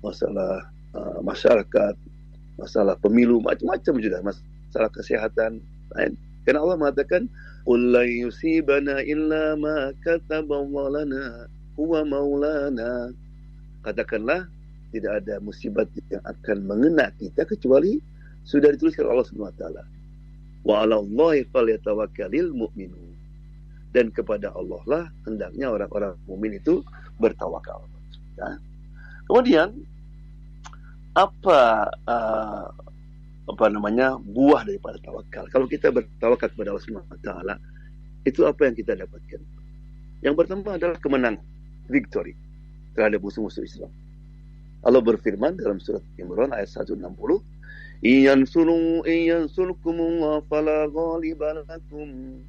masalah uh, masyarakat, masalah pemilu, macam-macam sudah, masalah kesehatan. Karena Allah mengatakan, "Qul yusibana illa ma kataballahu lana huwa maulana." Katakanlah tidak ada musibat yang akan mengena kita kecuali sudah dituliskan Allah Subhanahu wa taala. Wa 'ala Allahi falyatawakkalul mu'minun. Dan kepada Allah lah hendaknya orang-orang mukmin itu bertawakal. Ya. Kemudian apa uh, apa namanya buah daripada tawakal. Kalau kita bertawakal kepada Allah Subhanahu taala, Itu apa yang kita dapatkan. Yang pertama adalah kemenangan, victory terhadap musuh-musuh Islam. Allah berfirman dalam surat Imran ayat 160, "Iyan sunu iyan sunukumullah fala ghalibalakum."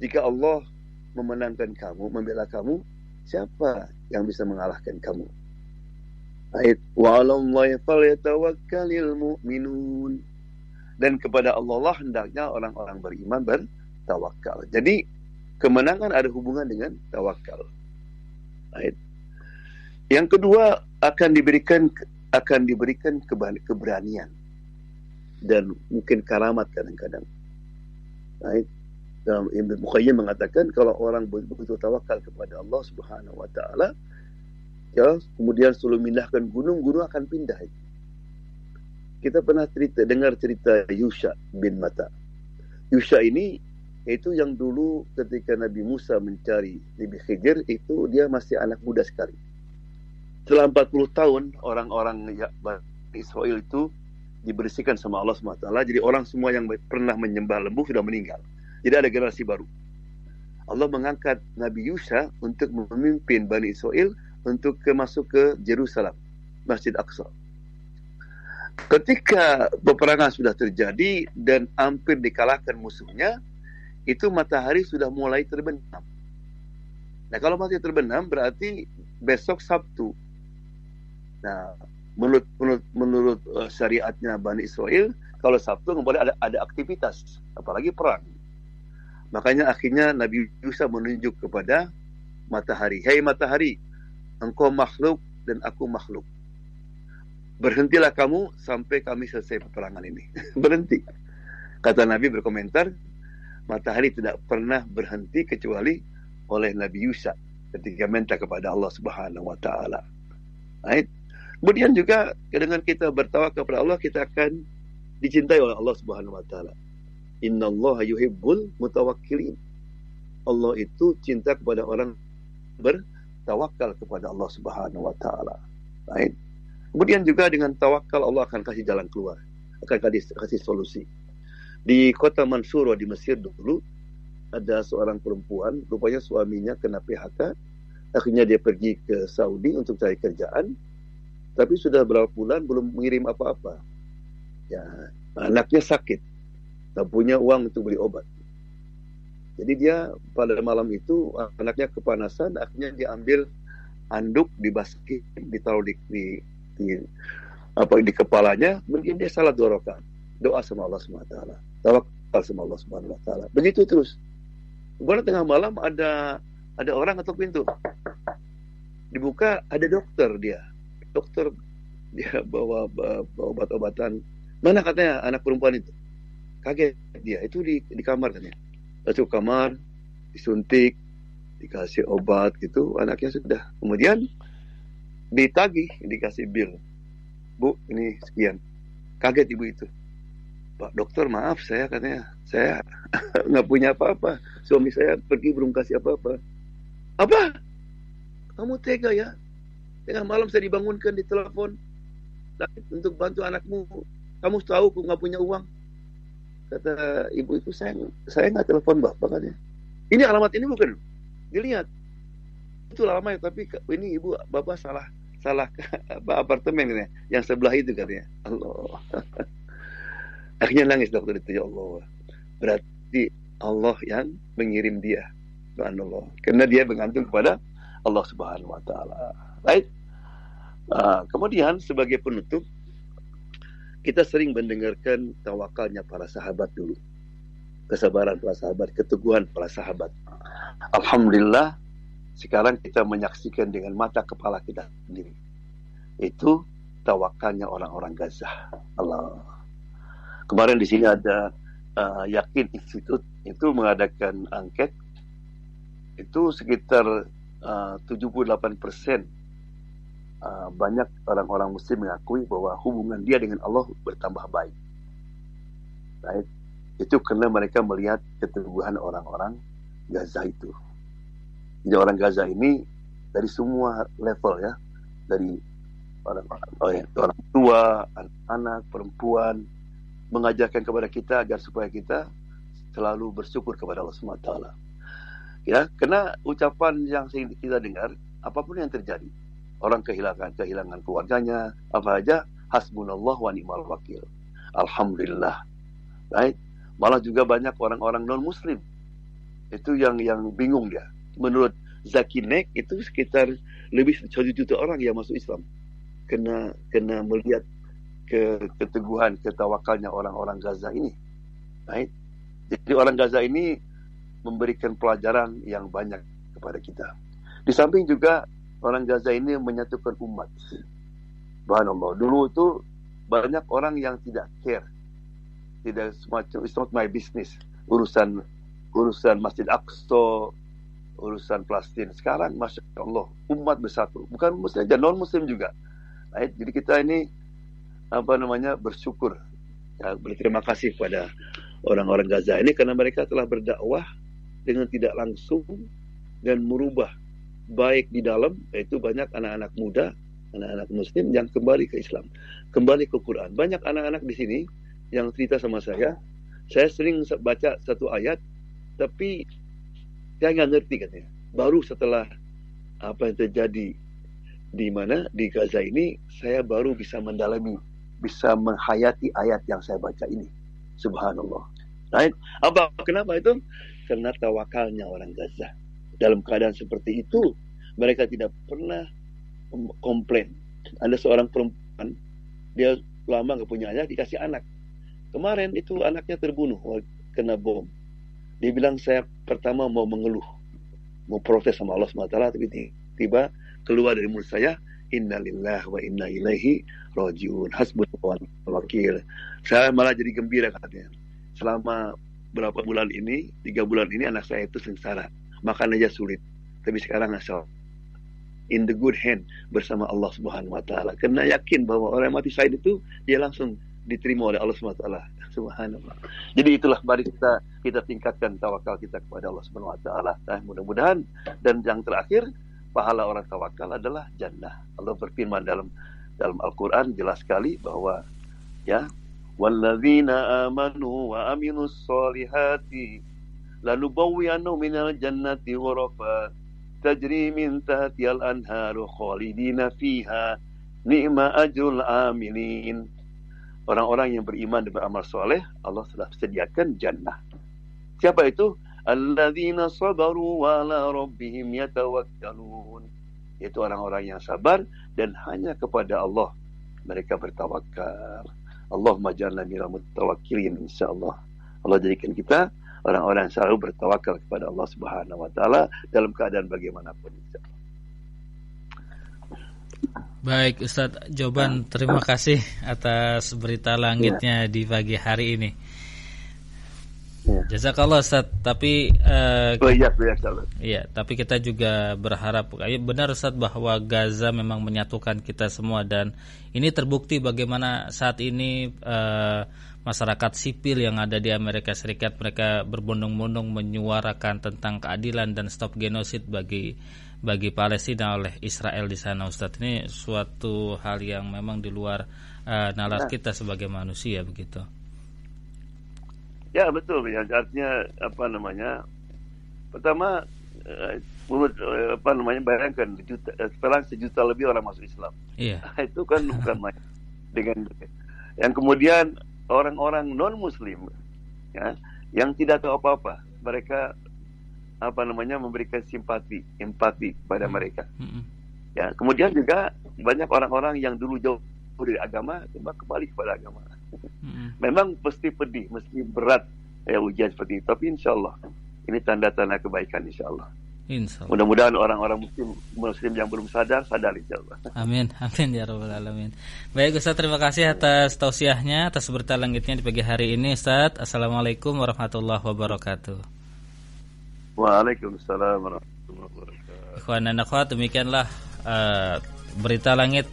Jika Allah memenangkan kamu, membela kamu, siapa yang bisa mengalahkan kamu? Ayat wa mu'minun. Dan kepada Allah lah hendaknya orang-orang beriman bertawakal. Jadi kemenangan ada hubungan dengan tawakal. Ayat yang kedua akan diberikan akan diberikan keberanian dan mungkin karamat kadang-kadang. Dalam Ibn Muqayyim mengatakan kalau orang begitu tawakal kepada Allah Subhanahu wa taala ya kemudian selalu mindahkan gunung gunung akan pindah kita pernah cerita dengar cerita Yusha bin Mata Yusha ini itu yang dulu ketika Nabi Musa mencari Nabi Khidir itu dia masih anak muda sekali setelah 40 tahun orang-orang ya, Israel itu dibersihkan sama Allah SWT. Jadi orang semua yang pernah menyembah lembu sudah meninggal. Jadi ada generasi baru. Allah mengangkat Nabi Yusha untuk memimpin Bani Israel untuk ke masuk ke Jerusalem, Masjid Aqsa. Ketika peperangan sudah terjadi dan hampir dikalahkan musuhnya, itu matahari sudah mulai terbenam. Nah, kalau masih terbenam berarti besok Sabtu Nah, menurut menurut menurut uh, syariatnya Bani Israel, kalau Sabtu nggak boleh ada ada aktivitas, apalagi perang. Makanya akhirnya Nabi Musa menunjuk kepada matahari. Hei matahari, engkau makhluk dan aku makhluk. Berhentilah kamu sampai kami selesai peperangan ini. *laughs* Berhenti. Kata Nabi berkomentar, matahari tidak pernah berhenti kecuali oleh Nabi Musa ketika minta kepada Allah Subhanahu wa taala. Right? Kemudian juga dengan kita bertawakal kepada Allah kita akan dicintai oleh Allah Subhanahu wa taala. Innallaha yuhibbul mutawakkilin. Allah itu cinta kepada orang bertawakal kepada Allah Subhanahu wa taala. Baik. Kemudian juga dengan tawakal Allah akan kasih jalan keluar, akan kasih, kasih solusi. Di kota Mansuro di Mesir dulu ada seorang perempuan, rupanya suaminya kena PHK, akhirnya dia pergi ke Saudi untuk cari kerjaan tapi sudah berapa bulan belum mengirim apa-apa. Ya, anaknya sakit, tak punya uang untuk beli obat. Jadi dia pada malam itu anaknya kepanasan, akhirnya dia ambil anduk dibaskin, ditaruh di, di, di apa di kepalanya, mungkin dia salah dorokan. Doa sama Allah SWT. Tawakal sama Allah SWT. Begitu terus. Kemudian tengah malam ada ada orang atau pintu. Dibuka ada dokter dia dokter dia bawa, bawa obat-obatan. Mana katanya anak perempuan itu? Kaget dia. Itu di, di kamar katanya. Masuk kamar, disuntik, dikasih obat gitu. Anaknya sudah. Kemudian ditagih, dikasih bill. Bu, ini sekian. Kaget ibu itu. Pak dokter maaf saya katanya saya *laughs* nggak punya apa-apa suami saya pergi belum kasih apa-apa apa kamu tega ya Tengah malam saya dibangunkan di telepon untuk bantu anakmu. Kamu tahu aku nggak punya uang. Kata ibu itu saya saya nggak telepon bapak katanya. Ini alamat ini bukan. Dilihat. Itu alamatnya tapi ini ibu bapak salah salah apa apartemen ini yang sebelah itu katanya. Allah. *laughs* Akhirnya nangis dokter itu ya Allah. Berarti Allah yang mengirim dia. Allah. Karena dia bergantung kepada Allah Subhanahu wa taala. Baik. Uh, kemudian sebagai penutup kita sering mendengarkan tawakalnya para sahabat dulu. Kesabaran para sahabat, keteguhan para sahabat. Alhamdulillah sekarang kita menyaksikan dengan mata kepala kita sendiri. Itu tawakalnya orang-orang Gaza. Allah. Kemarin di sini ada uh, Yakin Institute itu mengadakan angket itu sekitar uh, 78 persen uh, banyak orang-orang muslim mengakui bahwa hubungan dia dengan Allah bertambah baik. Right? Itu karena mereka melihat keteguhan orang-orang Gaza itu. Jadi orang Gaza ini dari semua level ya, dari orang, oh ya, orang tua, anak-anak, perempuan, mengajarkan kepada kita agar supaya kita selalu bersyukur kepada Allah SWT. Ya, kena ucapan yang kita dengar, apa pun yang terjadi, orang kehilangan kehilangan keluarganya, apa aja, hasbunallah wa ni'mal wakil. Alhamdulillah. Right? Malah juga banyak orang-orang non-muslim. Itu yang yang bingung dia. Menurut Zakinek itu sekitar lebih satu juta orang yang masuk Islam. Kena kena melihat ke keteguhan, ketawakalnya orang-orang Gaza ini. Right? Jadi orang Gaza ini memberikan pelajaran yang banyak kepada kita. Di samping juga orang Gaza ini menyatukan umat. Allah. Dulu itu banyak orang yang tidak care. Tidak semacam it's not my business. Urusan urusan Masjid Aqsa, urusan Palestina. Sekarang Masya Allah, umat bersatu. Bukan muslim saja, non muslim juga. Right? Jadi kita ini apa namanya bersyukur ya, berterima kasih pada orang-orang Gaza ini karena mereka telah berdakwah dengan tidak langsung dan merubah baik di dalam yaitu banyak anak-anak muda, anak-anak muslim yang kembali ke Islam, kembali ke Quran. Banyak anak-anak di sini yang cerita sama saya, saya sering baca satu ayat tapi saya nggak ngerti katanya. Baru setelah apa yang terjadi di mana di Gaza ini saya baru bisa mendalami, bisa menghayati ayat yang saya baca ini. Subhanallah. Right? Apa kenapa itu? karena tawakalnya orang Gaza. Dalam keadaan seperti itu, mereka tidak pernah komplain. Ada seorang perempuan, dia lama gak punya anak, dikasih anak. Kemarin itu anaknya terbunuh, kena bom. Dia bilang, saya pertama mau mengeluh, mau protes sama Allah SWT, tapi tiba keluar dari mulut saya, innalillah wa inna ilaihi rojiun hasbunallah wakil. Saya malah jadi gembira katanya. Selama berapa bulan ini, tiga bulan ini anak saya itu sengsara makan aja sulit. Tapi sekarang asal in the good hand bersama Allah Subhanahu wa taala. Karena yakin bahwa orang yang mati syahid itu dia langsung diterima oleh Allah Subhanahu wa taala. *laughs* Subhanallah. Jadi itulah mari kita kita tingkatkan tawakal kita kepada Allah Subhanahu wa taala. Nah, mudah-mudahan dan yang terakhir pahala orang tawakal adalah jannah. Allah berfirman dalam dalam Al-Qur'an jelas sekali bahwa ya walladzina amanu wa aminus solihati lanubawiyannahu minal jannati ghurafa tajri min tahtiyal anharu khalidina fiha ni'ma ajrul amilin orang-orang yang beriman dan beramal soleh Allah telah sediakan jannah. Siapa itu? Alladzina sabaru wa ala rabbihim yatawakkalun. Yaitu orang-orang yang sabar dan hanya kepada Allah mereka bertawakal. Allah ja'alna minal mutawakkilin insyaallah Allah jadikan kita orang-orang yang selalu bertawakal kepada Allah Subhanahu wa taala dalam keadaan bagaimanapun. Baik Ustaz Joban terima kasih atas berita langitnya ya. di pagi hari ini. Ya. Jazakallah Ustaz, tapi uh, oh, iya, iya, iya, tapi kita juga berharap benar Ustaz bahwa Gaza memang menyatukan kita semua dan ini terbukti bagaimana saat ini uh, masyarakat sipil yang ada di Amerika Serikat mereka berbondong-bondong menyuarakan tentang keadilan dan stop genosid bagi bagi Palestina oleh Israel di sana Ustaz. Ini suatu hal yang memang di luar uh, nalar nah. kita sebagai manusia begitu. Ya betul ya artinya apa namanya pertama uh, apa namanya bayangkan juta, eh, sekarang sejuta lebih orang masuk Islam. Iya. *laughs* itu kan bukan main dengan yang kemudian orang-orang non Muslim ya yang tidak tahu apa-apa mereka apa namanya memberikan simpati empati pada mereka. Ya kemudian juga banyak orang-orang yang dulu jauh dari agama kembali kepada agama. Memang pasti pedih, mesti berat ya ujian seperti itu. Tapi insya Allah ini tanda-tanda kebaikan insya Allah. Insya Allah. Mudah-mudahan orang-orang muslim, muslim yang belum sadar sadar insya Allah. Amin, *laughs* amin ya robbal alamin. Baik Ustaz, terima kasih atas tausiahnya, atas berita langitnya di pagi hari ini Ustaz. Assalamualaikum warahmatullahi wabarakatuh. Waalaikumsalam warahmatullahi wabarakatuh. Ikhwan dan akhwat, demikianlah uh, berita langit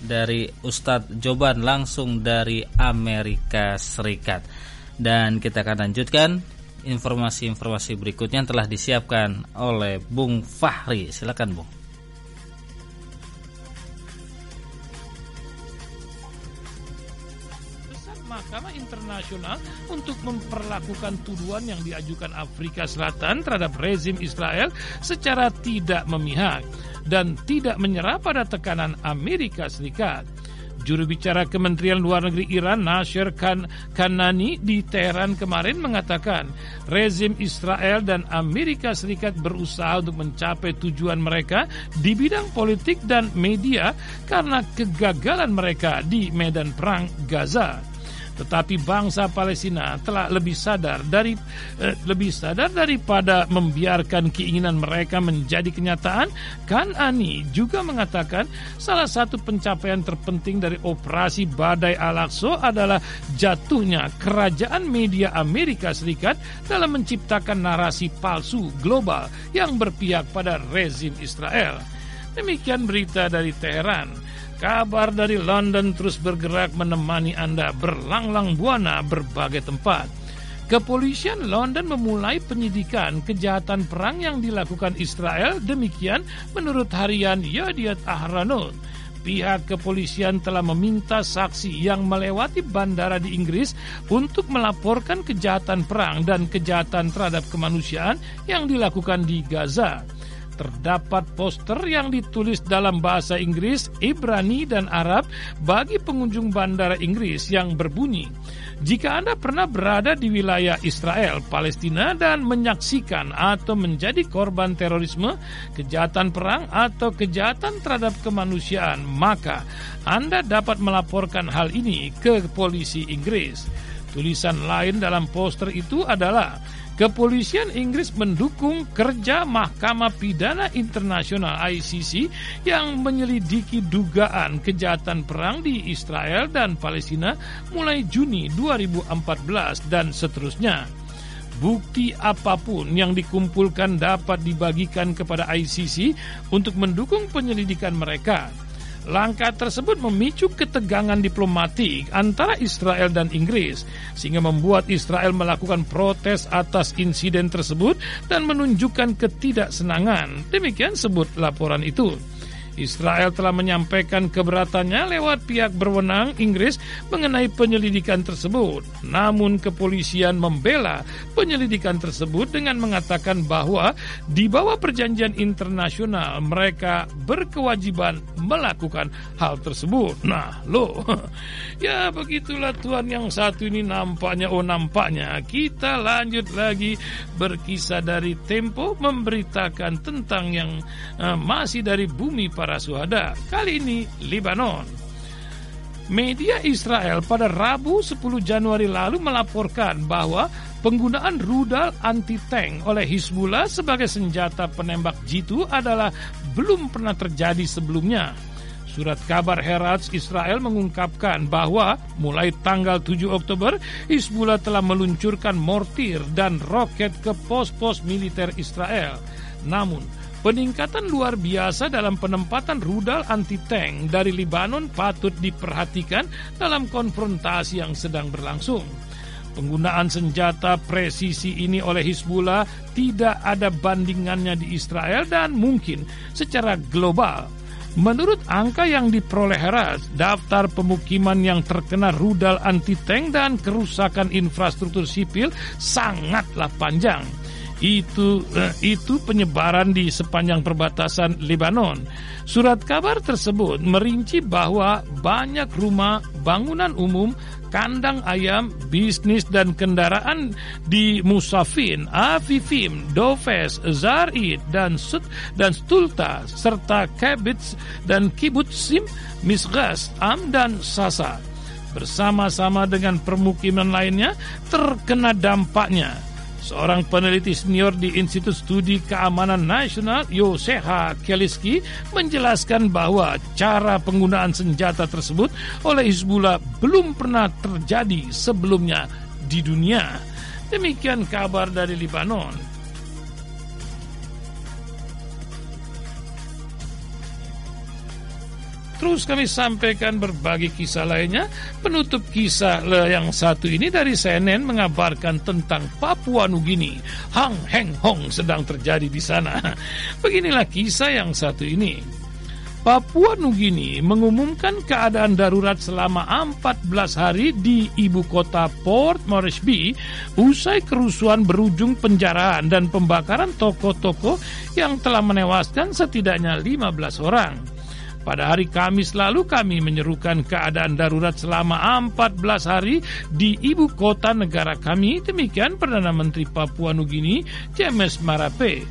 dari Ustadz Joban langsung dari Amerika Serikat. Dan kita akan lanjutkan informasi-informasi berikutnya yang telah disiapkan oleh Bung Fahri. Silakan Bung. Mahkamah Internasional untuk memperlakukan tuduhan yang diajukan Afrika Selatan terhadap rezim Israel secara tidak memihak dan tidak menyerah pada tekanan Amerika Serikat. Juru bicara Kementerian Luar Negeri Iran Nasir Khan Kanani di Teheran kemarin mengatakan rezim Israel dan Amerika Serikat berusaha untuk mencapai tujuan mereka di bidang politik dan media karena kegagalan mereka di medan perang Gaza. Tetapi bangsa Palestina telah lebih sadar dari eh, lebih sadar daripada membiarkan keinginan mereka menjadi kenyataan. Kan Ani juga mengatakan salah satu pencapaian terpenting dari operasi Badai Al-Aqsa adalah jatuhnya kerajaan media Amerika Serikat dalam menciptakan narasi palsu global yang berpihak pada rezim Israel. Demikian berita dari Teheran. Kabar dari London terus bergerak menemani Anda berlanglang buana berbagai tempat. Kepolisian London memulai penyidikan kejahatan perang yang dilakukan Israel demikian menurut harian Yadiat Ahranot. Pihak kepolisian telah meminta saksi yang melewati bandara di Inggris untuk melaporkan kejahatan perang dan kejahatan terhadap kemanusiaan yang dilakukan di Gaza terdapat poster yang ditulis dalam bahasa Inggris, Ibrani, dan Arab bagi pengunjung bandara Inggris yang berbunyi, jika Anda pernah berada di wilayah Israel, Palestina, dan menyaksikan atau menjadi korban terorisme, kejahatan perang, atau kejahatan terhadap kemanusiaan, maka Anda dapat melaporkan hal ini ke polisi Inggris. Tulisan lain dalam poster itu adalah Kepolisian Inggris mendukung kerja Mahkamah Pidana Internasional ICC yang menyelidiki dugaan kejahatan perang di Israel dan Palestina mulai Juni 2014 dan seterusnya. Bukti apa pun yang dikumpulkan dapat dibagikan kepada ICC untuk mendukung penyelidikan mereka. Langkah tersebut memicu ketegangan diplomatik antara Israel dan Inggris, sehingga membuat Israel melakukan protes atas insiden tersebut dan menunjukkan ketidaksenangan. Demikian sebut laporan itu. Israel telah menyampaikan keberatannya lewat pihak berwenang Inggris mengenai penyelidikan tersebut. Namun kepolisian membela penyelidikan tersebut dengan mengatakan bahwa di bawah perjanjian internasional mereka berkewajiban melakukan hal tersebut. Nah, lo *laughs* ya begitulah Tuhan yang satu ini nampaknya oh nampaknya kita lanjut lagi berkisah dari Tempo memberitakan tentang yang uh, masih dari bumi para suhada, kali ini Libanon. Media Israel pada Rabu 10 Januari lalu melaporkan bahwa penggunaan rudal anti-tank oleh Hizbullah sebagai senjata penembak jitu adalah belum pernah terjadi sebelumnya. Surat kabar Herald Israel mengungkapkan bahwa mulai tanggal 7 Oktober, Hizbullah telah meluncurkan mortir dan roket ke pos-pos militer Israel. Namun, Peningkatan luar biasa dalam penempatan rudal anti-tank dari Libanon patut diperhatikan dalam konfrontasi yang sedang berlangsung. Penggunaan senjata presisi ini oleh Hizbullah tidak ada bandingannya di Israel dan mungkin secara global. Menurut angka yang diperoleh Heras, daftar pemukiman yang terkena rudal anti-tank dan kerusakan infrastruktur sipil sangatlah panjang itu eh, itu penyebaran di sepanjang perbatasan Lebanon. Surat kabar tersebut merinci bahwa banyak rumah, bangunan umum, kandang ayam, bisnis dan kendaraan di Musafin, Afifim, Dofes, Zarid dan Sut dan Stulta serta Kebitz dan Kibutzim, Misgas, Am dan Sasa bersama-sama dengan permukiman lainnya terkena dampaknya Seorang peneliti senior di Institut Studi Keamanan Nasional, Yoseha Keliski, menjelaskan bahwa cara penggunaan senjata tersebut oleh Hizbullah belum pernah terjadi sebelumnya di dunia. Demikian kabar dari Libanon. Terus kami sampaikan berbagai kisah lainnya. Penutup kisah yang satu ini dari CNN mengabarkan tentang Papua Nugini. Hang Heng Hong sedang terjadi di sana. *laughs* Beginilah kisah yang satu ini. Papua Nugini mengumumkan keadaan darurat selama 14 hari di ibu kota Port Moresby usai kerusuhan berujung penjaraan dan pembakaran toko-toko yang telah menewaskan setidaknya 15 orang. Pada hari Kamis lalu kami menyerukan keadaan darurat selama 14 hari di ibu kota negara kami, demikian Perdana Menteri Papua Nugini James Marape.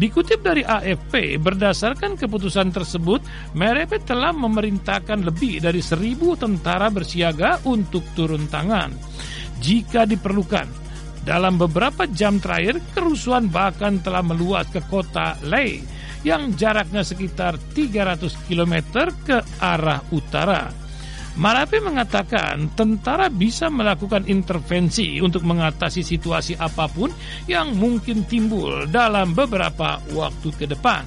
Dikutip dari AFP, berdasarkan keputusan tersebut, Merepe telah memerintahkan lebih dari seribu tentara bersiaga untuk turun tangan. Jika diperlukan, dalam beberapa jam terakhir, kerusuhan bahkan telah meluas ke kota Lei yang jaraknya sekitar 300 km ke arah utara. Marape mengatakan tentara bisa melakukan intervensi untuk mengatasi situasi apa pun yang mungkin timbul dalam beberapa waktu ke depan.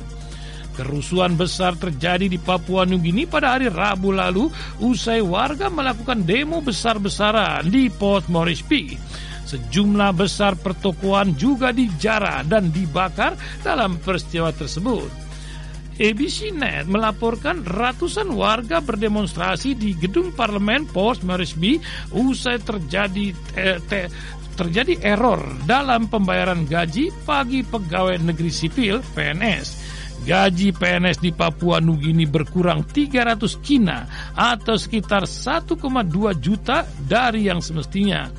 Kerusuhan besar terjadi di Papua Nugini pada hari Rabu lalu usai warga melakukan demo besar-besaran di Port Moresby. Sejumlah besar pertokoan juga dijarah dan dibakar dalam peristiwa tersebut. ABC Net melaporkan ratusan warga berdemonstrasi di gedung parlemen Port Moresby usai terjadi eh, te, terjadi error dalam pembayaran gaji bagi pegawai negeri sipil PNS. Gaji PNS di Papua Nugini berkurang 300 kina atau sekitar 1,2 juta dari yang semestinya.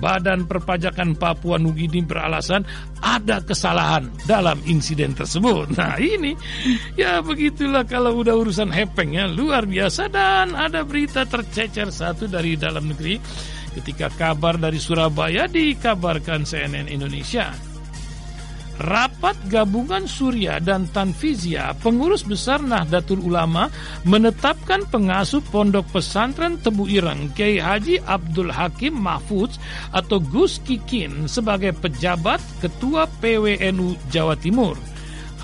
Badan Perpajakan Papua Nugini beralasan ada kesalahan dalam insiden tersebut. *laughs* Nah ini ya begitulah kalau udah urusan hepeng ya luar biasa dan ada berita tercecer satu dari dalam negeri ketika kabar dari Surabaya dikabarkan CNN Indonesia. Rapat Gabungan Surya dan Tanfizia, pengurus besar Nahdlatul Ulama, menetapkan pengasuh Pondok Pesantren Tebu Ireng, Kiai Haji Abdul Hakim Mahfudz atau Gus Kikin sebagai pejabat Ketua PWNU Jawa Timur.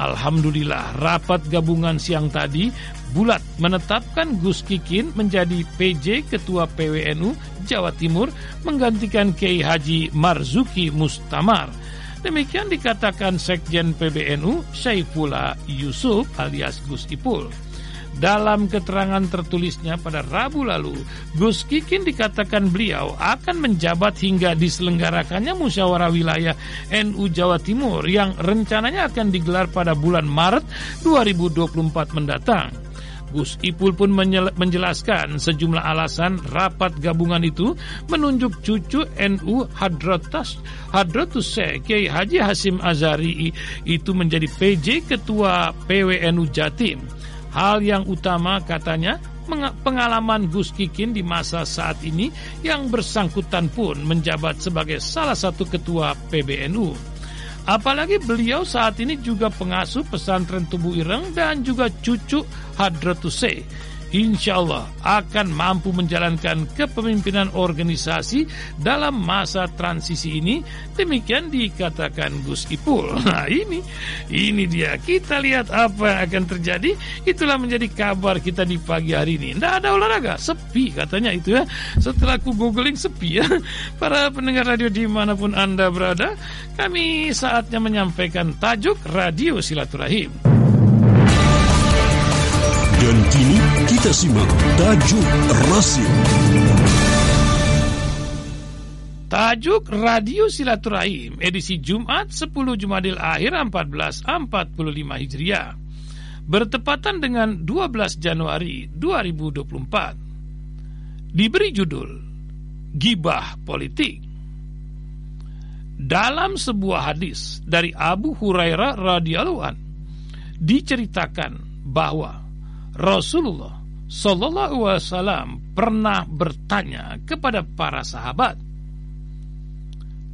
Alhamdulillah, rapat gabungan siang tadi bulat menetapkan Gus Kikin menjadi PJ Ketua PWNU Jawa Timur menggantikan Kiai Haji Marzuki Mustamar. Demikian dikatakan Sekjen PBNU Syaifullah Yusuf alias Gus Ipul. Dalam keterangan tertulisnya pada Rabu lalu, Gus Kikin dikatakan beliau akan menjabat hingga diselenggarakannya musyawarah wilayah NU Jawa Timur yang rencananya akan digelar pada bulan Maret 2024 mendatang. Gus Ipul pun menjelaskan sejumlah alasan rapat gabungan itu menunjuk cucu NU Hadratus Hadratus Kiai Haji Hasim Azari itu menjadi PJ Ketua PWNU Jatim. Hal yang utama katanya pengalaman Gus Kikin di masa saat ini yang bersangkutan pun menjabat sebagai salah satu ketua PBNU. Apalagi beliau saat ini juga pengasuh pesantren Tubuh Ireng dan juga cucu Hadratuse insya Allah akan mampu menjalankan kepemimpinan organisasi dalam masa transisi ini. Demikian dikatakan Gus Ipul. *laughs* Nah ini, ini dia. Kita lihat apa yang akan terjadi. Itulah menjadi kabar kita di pagi hari ini. Tidak ada olahraga, sepi katanya itu ya. Setelah aku googling sepi ya. *laughs* Para pendengar radio di mana pun Anda berada, kami saatnya menyampaikan tajuk Radio Silaturahim. Dan kini kita simak tajuk rasim. Tajuk Radio Silaturahim edisi Jumat 10 Jumadil Akhir 1445 Hijriah bertepatan dengan 12 Januari 2024. Diberi judul Gibah Politik. Dalam sebuah hadis dari Abu Hurairah radhiyallahu an diceritakan bahwa Rasulullah Shallallahu Alaihi Wasallam pernah bertanya kepada para sahabat,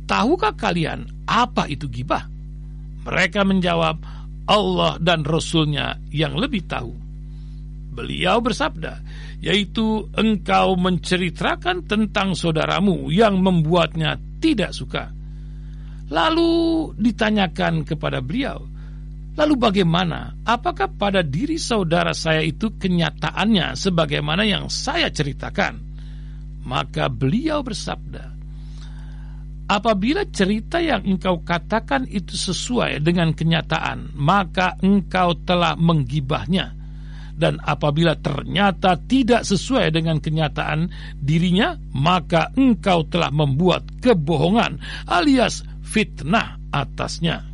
tahukah kalian apa itu gibah? Mereka menjawab, Allah dan Rasulnya yang lebih tahu. Beliau bersabda, yaitu engkau menceritakan tentang saudaramu yang membuatnya tidak suka. Lalu ditanyakan kepada beliau, Lalu bagaimana? Apakah pada diri saudara saya itu kenyataannya sebagaimana yang saya ceritakan? Maka beliau bersabda, Apabila cerita yang engkau katakan itu sesuai dengan kenyataan, maka engkau telah menggibahnya. dan apabila ternyata tidak sesuai dengan kenyataan dirinya, maka engkau telah membuat kebohongan alias fitnah atasnya.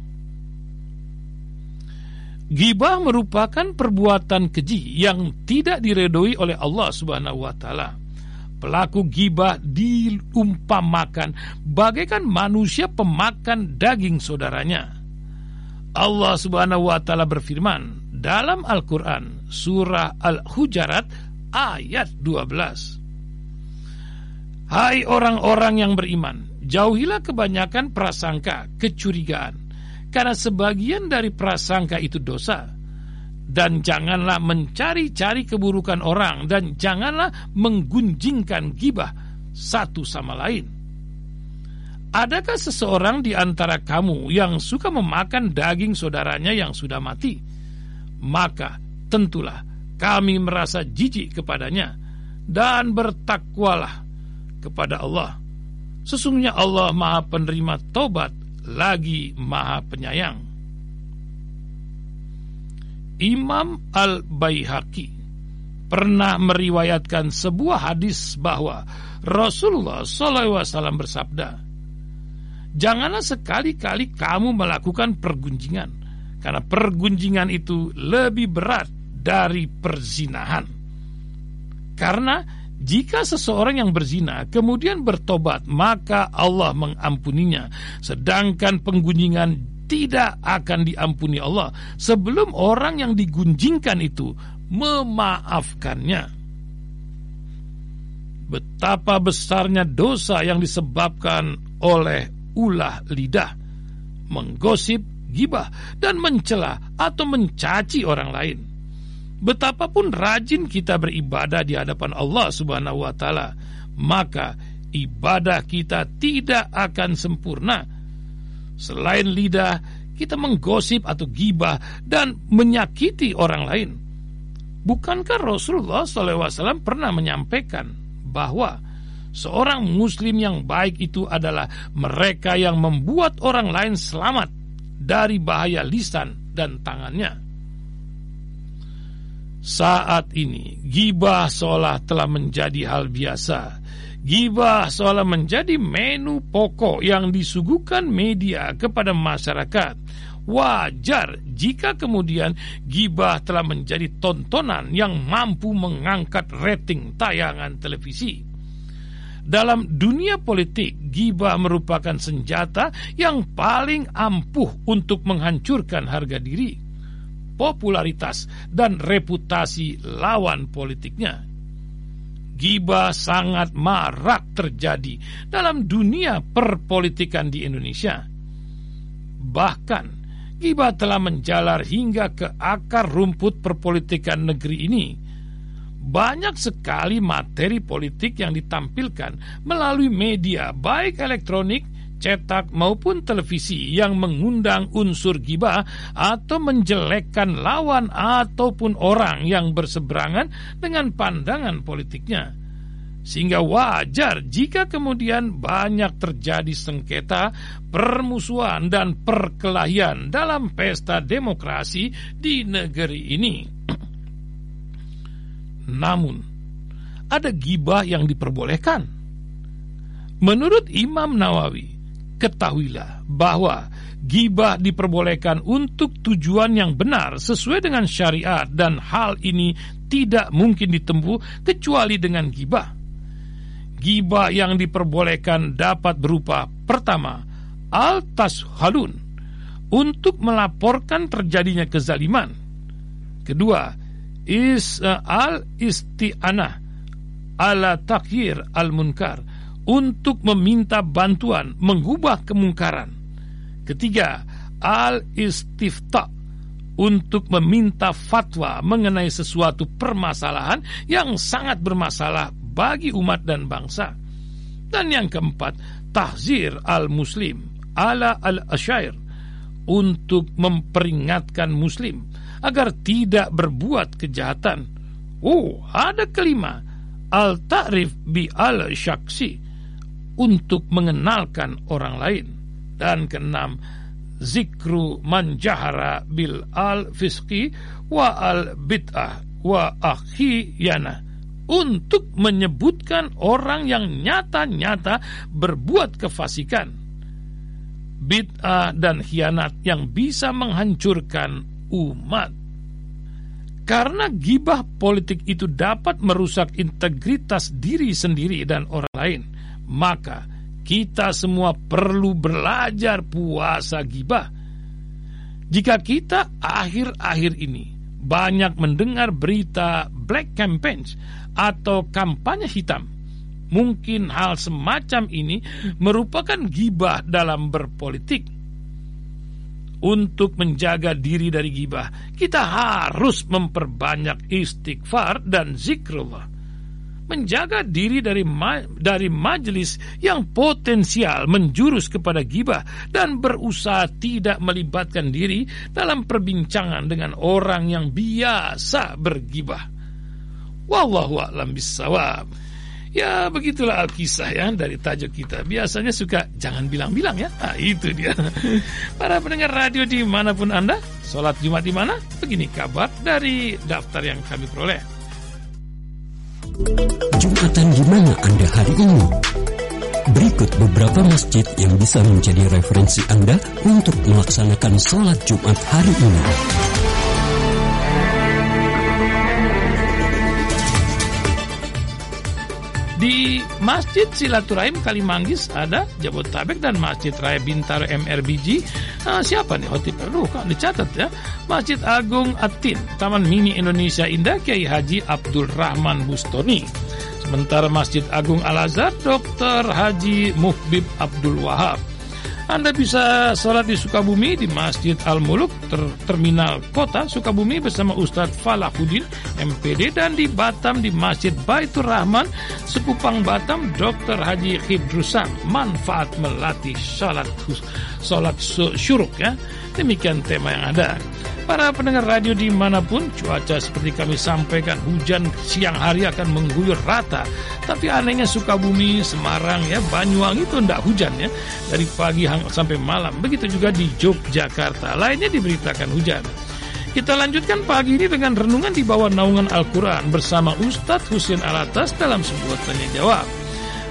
Gibah merupakan perbuatan keji yang tidak diredoi oleh Allah Subhanahu wa taala. Pelaku gibah diumpamakan bagaikan manusia pemakan daging saudaranya. Allah Subhanahu wa taala berfirman dalam Al-Qur'an surah Al-Hujarat ayat 12. Hai orang-orang yang beriman, jauhilah kebanyakan prasangka, kecurigaan karena sebagian dari prasangka itu dosa. Dan janganlah mencari-cari keburukan orang dan janganlah menggunjingkan gibah satu sama lain. Adakah seseorang di antara kamu yang suka memakan daging saudaranya yang sudah mati? Maka tentulah kami merasa jijik kepadanya dan bertakwalah kepada Allah. Sesungguhnya Allah Maha Penerima Tobat lagi maha penyayang. Imam Al-Baihaqi pernah meriwayatkan sebuah hadis bahwa Rasulullah SAW bersabda, Janganlah sekali-kali kamu melakukan pergunjingan, karena pergunjingan itu lebih berat dari perzinahan. Karena jika seseorang yang berzina kemudian bertobat, maka Allah mengampuninya. Sedangkan penggunjingan tidak akan diampuni Allah sebelum orang yang digunjingkan itu memaafkannya. Betapa besarnya dosa yang disebabkan oleh ulah lidah, menggosip, gibah, dan mencela atau mencaci orang lain. Betapapun rajin kita beribadah di hadapan Allah Subhanahu wa taala, maka ibadah kita tidak akan sempurna. Selain lidah, kita menggosip atau gibah dan menyakiti orang lain. Bukankah Rasulullah SAW pernah menyampaikan bahwa seorang Muslim yang baik itu adalah mereka yang membuat orang lain selamat dari bahaya lisan dan tangannya? Saat ini, gibah seolah telah menjadi hal biasa. Gibah seolah menjadi menu pokok yang disuguhkan media kepada masyarakat. Wajar jika kemudian gibah telah menjadi tontonan yang mampu mengangkat rating tayangan televisi. Dalam dunia politik, gibah merupakan senjata yang paling ampuh untuk menghancurkan harga diri popularitas dan reputasi lawan politiknya. Giba sangat marak terjadi dalam dunia perpolitikan di Indonesia. Bahkan, giba telah menjalar hingga ke akar rumput perpolitikan negeri ini. Banyak sekali materi politik yang ditampilkan melalui media, baik elektronik cetak maupun televisi yang mengundang unsur gibah atau menjelekkan lawan ataupun orang yang berseberangan dengan pandangan politiknya. Sehingga wajar jika kemudian banyak terjadi sengketa, permusuhan, dan perkelahian dalam pesta demokrasi di negeri ini. *clears throat* Namun, ada gibah yang diperbolehkan. Menurut Imam Nawawi, ketahuilah bahwa gibah diperbolehkan untuk tujuan yang benar sesuai dengan syariat dan hal ini tidak mungkin ditempuh kecuali dengan gibah. Gibah yang diperbolehkan dapat berupa pertama, al-tashalun untuk melaporkan terjadinya kezaliman. Kedua, is uh, al-isti'anah ala takhir al-munkar untuk meminta bantuan mengubah kemungkaran. Ketiga, al-istifta untuk meminta fatwa mengenai sesuatu permasalahan yang sangat bermasalah bagi umat dan bangsa. Dan yang keempat, tahzir al-muslim ala al-asyair untuk memperingatkan muslim agar tidak berbuat kejahatan. Oh, ada kelima, al-ta'rif bi al-syaksi untuk mengenalkan orang lain. Dan keenam, zikru manjahara bil al fiski wa al bid'ah wa akhiyana untuk menyebutkan orang yang nyata-nyata berbuat kefasikan, bid'ah dan khianat yang bisa menghancurkan umat. Karena gibah politik itu dapat merusak integritas diri sendiri dan orang lain, maka kita semua perlu belajar puasa gibah. Jika kita akhir-akhir ini banyak mendengar berita black campaigns atau kampanye hitam. Mungkin hal semacam ini merupakan gibah dalam berpolitik. Untuk menjaga diri dari gibah, kita harus memperbanyak istighfar dan zikrullah. Menjaga diri dari ma dari majelis yang potensial menjurus kepada gibah dan berusaha tidak melibatkan diri dalam perbincangan dengan orang yang biasa bergibah. Wallahu a'lam bisawab. Ya begitulah Alkisah ya dari tajuk kita Biasanya suka jangan bilang-bilang ya Nah itu dia *laughs* Para pendengar radio di mana pun Anda Sholat Jumat di mana? Begini kabar dari daftar yang kami peroleh Jumatan di mana Anda hari ini? Berikut beberapa masjid yang bisa menjadi referensi Anda untuk melaksanakan sholat Jumat hari ini. Masjid Silaturahim Kalimanggis ada Jabotabek dan Masjid Raya Bintaro MRBG. Nah, siapa nih Hotip? Aduh, kan dicatat ya. Masjid Agung Atin, Taman Mini Indonesia Indah Kiai Haji Abdul Rahman Bustoni. Sementara Masjid Agung Al-Azhar Dr. Haji Muhbib Abdul Wahab. Anda bisa sholat di Sukabumi di Masjid Al-Muluk ter Terminal Kota Sukabumi bersama Ustadz Falahuddin MPD dan di Batam di Masjid Baitur Rahman Sekupang Batam Dr. Haji Khidrusam manfaat melatih sholat sholat syuruk ya demikian tema yang ada Para pendengar radio di mana pun, cuaca seperti kami sampaikan, hujan siang hari akan mengguyur rata. Tapi anehnya Sukabumi, Semarang, ya Banyuwangi itu tidak hujan ya. Dari pagi sampai malam. Begitu juga di Yogyakarta. Lainnya diberitakan hujan. Kita lanjutkan pagi ini dengan renungan di bawah naungan Al-Quran bersama Ustadz Husin Alatas dalam sebuah tanya jawab.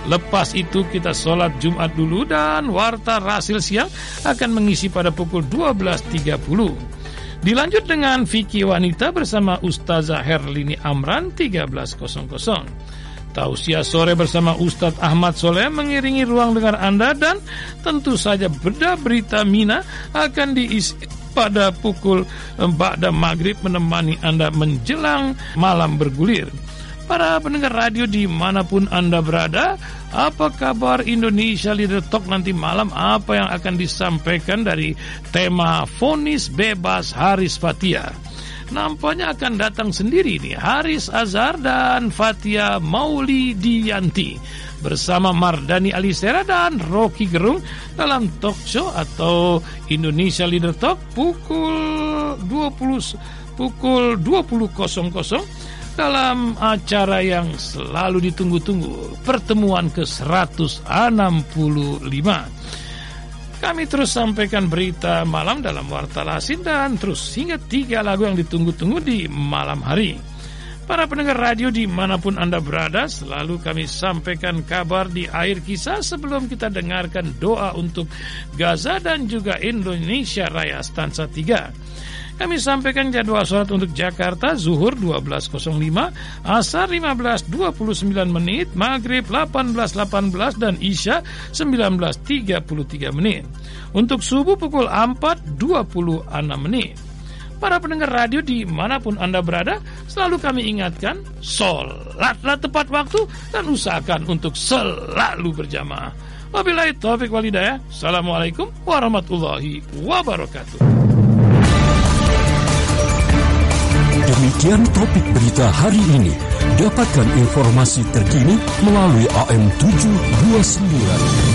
Lepas itu kita sholat Jumat dulu dan Warta Rasil Siang akan mengisi pada pukul 12.30. Dilanjut dengan Vicky Wanita bersama Ustazah Herlini Amran 1300. Tausiah sore bersama Ustadz Ahmad Soleh mengiringi ruang dengar Anda dan tentu saja beda berita Mina akan diisi pada pukul 4 dan maghrib menemani Anda menjelang malam bergulir. Para pendengar radio di mana pun Anda berada, apa kabar Indonesia Leader Talk nanti malam? Apa yang akan disampaikan dari tema Fonis Bebas Haris Fatia? Nampaknya akan datang sendiri nih Haris Azhar dan Fatia Maulidianti bersama Mardani Alisera dan Rocky Gerung dalam talk show atau Indonesia Leader Talk pukul 20 pukul 20.00 dalam acara yang selalu ditunggu-tunggu, pertemuan ke-165. Kami terus sampaikan berita malam dalam Warta Lasin dan terus hingga tiga lagu yang ditunggu-tunggu di malam hari. Para pendengar radio di mana pun Anda berada, selalu kami sampaikan kabar di air kisah sebelum kita dengarkan doa untuk Gaza dan juga Indonesia Raya Stansa 3. Kami sampaikan jadwal sholat untuk Jakarta Zuhur 12.05 Asar 15.29 menit Maghrib 18.18 dan Isya 19.33 menit. Untuk subuh pukul 4.26 menit. Para pendengar radio di mana pun Anda berada Selalu kami ingatkan Sholatlah tepat waktu Dan usahakan untuk selalu berjamaah. Wabillahi taufiq walidayah Assalamualaikum warahmatullahi wabarakatuh Demikian topik berita hari ini. Dapatkan informasi terkini melalui AM 729.